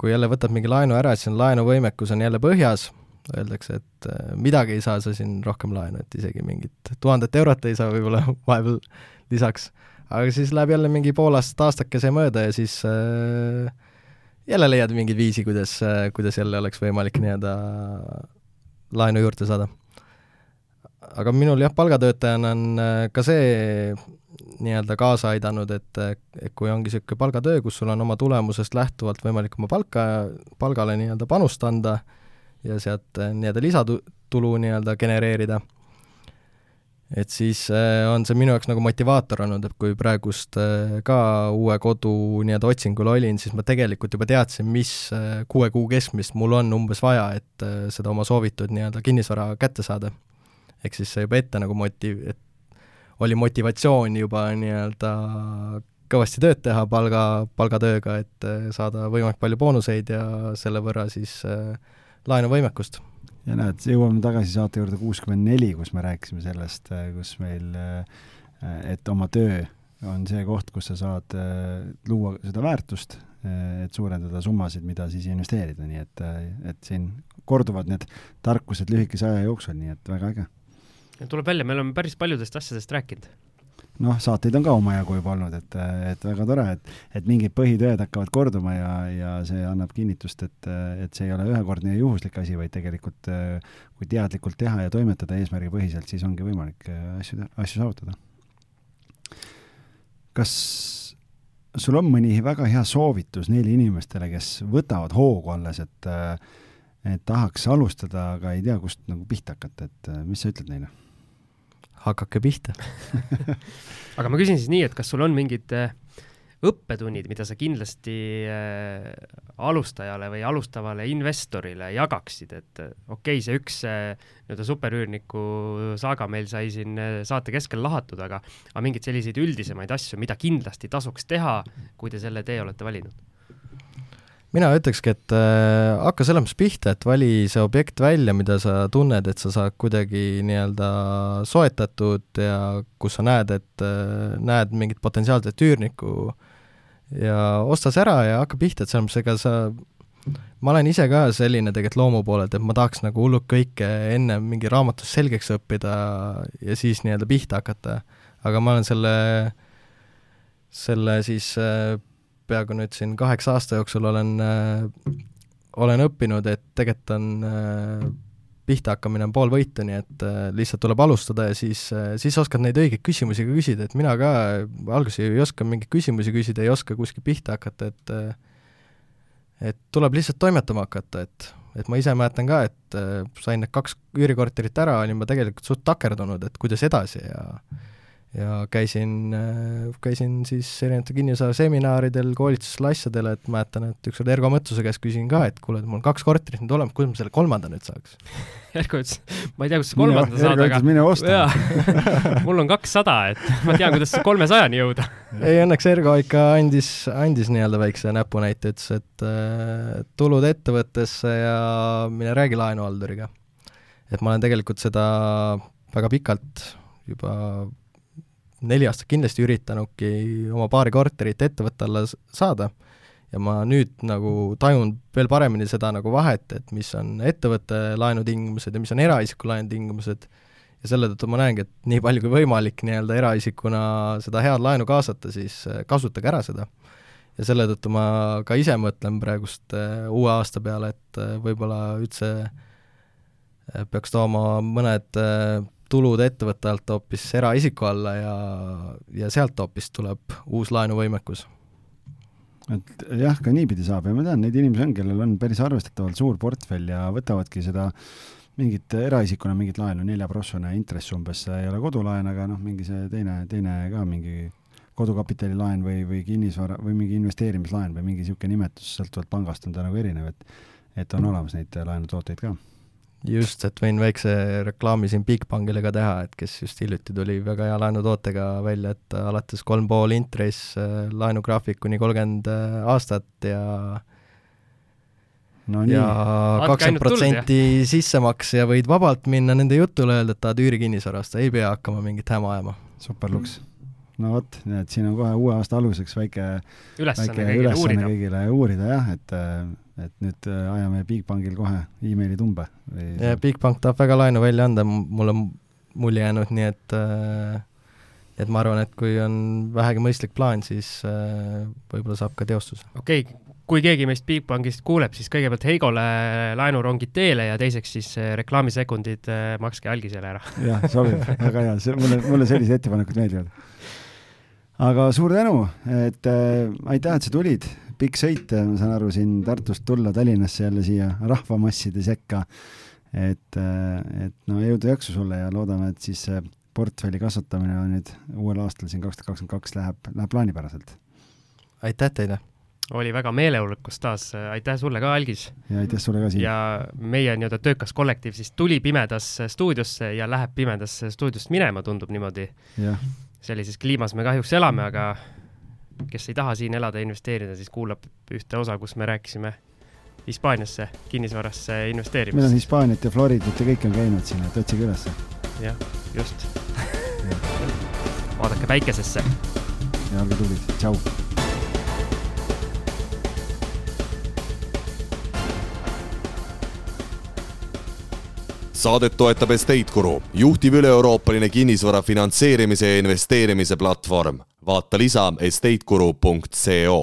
Speaker 4: kui jälle võtad mingi laenu ära, siis on laenuvõimekus on jälle põhjas, öeldakse, et midagi ei saa sa siin rohkem laenu, et isegi mingit tuhandet eurot ei saa võib-olla [laughs] vahepeal lisaks aga siis läheb jälle mingi pool aastat, aastakese mööda ja siis äh, jälle leiad mingeid viisi, kuidas äh,, kuidas jälle oleks võimalik nii-öelda laenu juurde saada. aga minul jah, palgatöötajana on äh, ka see nii-öelda kaasa aidanud, et, et kui ongi niisugune palgatöö, kus sul on oma tulemusest lähtuvalt võimalik oma palka, palgale nii-öelda panust anda ja sealt äh, nii-öelda lisatulu nii-öelda genereerida et siis äh, on see minu jaoks nagu motivaator olnud, et kui praegust äh, ka uue kodu nii-öelda otsingul olin, siis ma tegelikult juba teadsin, mis äh, kuue kuu keskmist mul on umbes vaja, et seda oma soovitud nii-öelda kinnisvara kätte saada. ehk siis see juba ette nagu motiv-, et oli motivatsioon juba nii-öelda kõvasti tööd teha palga, palgatööga, et saada võimalikult palju boonuseid ja selle võrra siis laenuvõimekust.
Speaker 3: ja näed, jõuame tagasi saate juurde kuuskümmend neli, kus me rääkisime sellest, kus meil, et oma töö on see koht, kus sa saad luua seda väärtust, et suurendada summasid, mida siis investeerida, nii et, et siin korduvad need tarkused lühikese aja jooksul, nii et väga äge.
Speaker 2: tuleb välja, me oleme päris paljudest asjadest rääkinud
Speaker 3: noh, saateid on ka omajagu juba olnud, et, et väga tore, et, et mingid põhitõed hakkavad korduma ja, ja see annab kinnitust, et, et see ei ole ühekordne ja juhuslik asi, vaid tegelikult kui teadlikult teha ja toimetada eesmärgipõhiselt, siis ongi võimalik asju, asju saavutada. kas sul on mõni väga hea soovitus neile inimestele, kes võtavad hoogu alles, et et tahaks alustada, aga ei tea, kust nagu pihta hakata, et mis sa ütled neile?
Speaker 4: Hakake pihta. [laughs]
Speaker 2: Aga ma küsin siis nii, et kas sul on mingid äh, õppetunnid, mida sa kindlasti äh, alustajale või alustavale investorile jagaksid, et äh, okei okay,, see üks nii-öelda superüürniku saaga meil sai siin saate keskel lahatud, aga aga mingeid selliseid üldisemaid asju, mida kindlasti tasuks teha, kui te selle tee olete valinud
Speaker 4: mina ütlekski, et äh, hakka selles mõttes pihta, et vali see objekt välja, mida sa tunned, et sa saad kuidagi nii-öelda soetatud ja kus sa näed, et äh, näed mingit potentsiaalset üürnikku ja osta see ära ja hakka pihta, et selles mõttes, ega sa ma olen ise ka selline tegelikult loomu poolelt, et ma tahaks nagu hullult kõike enne mingi raamatus selgeks õppida ja siis nii-öelda pihta hakata. aga ma olen selle, selle siis äh, peaaegu nüüd siin kaheksa aasta jooksul olen äh,, olen õppinud, et tegelikult on äh, pihta hakkamine on pool võitu, nii et äh, lihtsalt tuleb alustada ja siis äh,, siis oskad neid õigeid küsimusi ka küsida, et mina ka alguses ei oska mingeid küsimusi küsida, ei oska kuskil pihta hakata, et äh, et tuleb lihtsalt toimetama hakata, et et ma ise mäletan ka, et äh, sain need kaks üürikorterit ära, olin ma tegelikult suht takerdunud, et kuidas edasi ja äh, ja käisin, äh, käisin siis erinevatel kinnisvaraseminaridel, koolitustel, asjadel, et mäletan, et ükskord Ergo Mõttuse käest küsin ka, et kuule, et mul on kaks korterit nüüd olemas, kuidas ma selle kolmanda nüüd saaks? [laughs]
Speaker 2: Ergo ütles, ma ei tea, kust sa kolmanda mine, saad, aga
Speaker 3: mine osta. [laughs]
Speaker 2: mul on kakssada, et ma tean, kuidas kolmesajani jõuda [laughs]
Speaker 4: ei, õnneks Ergo ikka andis, andis nii-öelda väikse näpunäite, ütles, et äh, tulud ettevõttesse ja mine räägi laenuhalduriga. et ma olen tegelikult seda väga pikalt juba neli aastat kindlasti üritanudki oma paari korterit ettevõtte alla saada ja ma nüüd nagu tajun veel paremini seda nagu vahet, et mis on ettevõtte laenutingimused ja mis on eraisiku laenutingimused, ja selle tõttu ma näengi, et nii palju kui võimalik nii-öelda eraisikuna seda head laenu kaasata, siis äh, kasutage ära seda. ja selle tõttu ma ka ise mõtlen praegust äh, uue aasta peale, et äh, võib-olla üldse peaks tooma mõned tulud ettevõtte alt hoopis eraisiku alla ja, ja sealt hoopis tuleb uus laenuvõimekus.
Speaker 3: et jah, ka niipidi saab ja ma tean, neid inimesi on, kellel on päris arvestatavalt suur portfell ja võtavadki seda mingit eraisikuna mingit laenu, neljaprossune intress umbes, ei ole kodulaen, aga noh, mingi see teine, teine ka mingi kodukapitalilaen või, või kinnisvara või mingi investeerimislaen või mingi niisugune nimetus, sõltuvalt pangast on ta nagu erinev, et et on olemas neid laenutooteid ka
Speaker 4: just, et võin väikse reklaami siin Bigbankile ka teha, et kes just hiljuti tuli väga hea laenutootega välja, et alates kolm pool intress, äh, laenugraafik kuni kolmkümmend äh, aastat ja no nii. ja kakskümmend protsenti sissemaks ja võid vabalt minna nende jutule, öelda, et tahad üürikinnisvara osta, ei pea hakkama mingit häma ajama.
Speaker 3: super luks no vot, nii et siin on kohe uue aasta aluseks väike
Speaker 2: ülesanne kõigile uurida.
Speaker 3: kõigile uurida jah, et et nüüd äh, ajame Bigbankil kohe emaili tumbe.
Speaker 4: ja Bigbank tahab väga laenu välja anda, mul on mulje jäänud, nii et äh, et ma arvan, et kui on vähegi mõistlik plaan, siis äh, võib-olla saab ka teostuse.
Speaker 2: okei okay., kui keegi meist Bigbankist kuuleb, siis kõigepealt Heigole laenurongid teele ja teiseks siis reklaamisekundid makske algisele ära.
Speaker 3: jah, sobib, väga hea, see mulle, mulle sellised ettepanekud meeldivad aga suur tänu, et äh, aitäh, et sa tulid, pikk sõit, ma saan aru, siin Tartust tulla Tallinnasse jälle siia rahvamasside sekka. et, äh, et no jõudu-jaksu sulle ja loodame, et siis see portfelli kasvatamine on nüüd uuel aastal siin kaks tuhat kakskümmend kaks läheb, läheb plaanipäraselt.
Speaker 4: aitäh teile!
Speaker 2: oli väga meeleolukas taas, aitäh sulle ka, Algis!
Speaker 3: ja aitäh sulle ka, Siim!
Speaker 2: ja meie nii-öelda töökas kollektiiv siis tuli pimedasse stuudiosse ja läheb pimedasse stuudiost minema, tundub niimoodi. Sellises kliimas me kahjuks elame, aga kes ei taha siin elada ja investeerida, siis kuulab ühte osa, kus me rääkisime Hispaaniasse kinnisvarasse
Speaker 3: meil on
Speaker 2: investeerimist.
Speaker 3: Hispaaniat ja Floridat ja kõik on käinud siin, et otsige ülesse
Speaker 2: jah, just. [laughs] vaadake päikesesse.
Speaker 3: ja olge tublid, tšau.
Speaker 1: Saadet toetab Estate Guru, juhtiv üle-euroopaline kinnisvara finantseerimise ja investeerimise platvorm. vaata lisa estateguru.co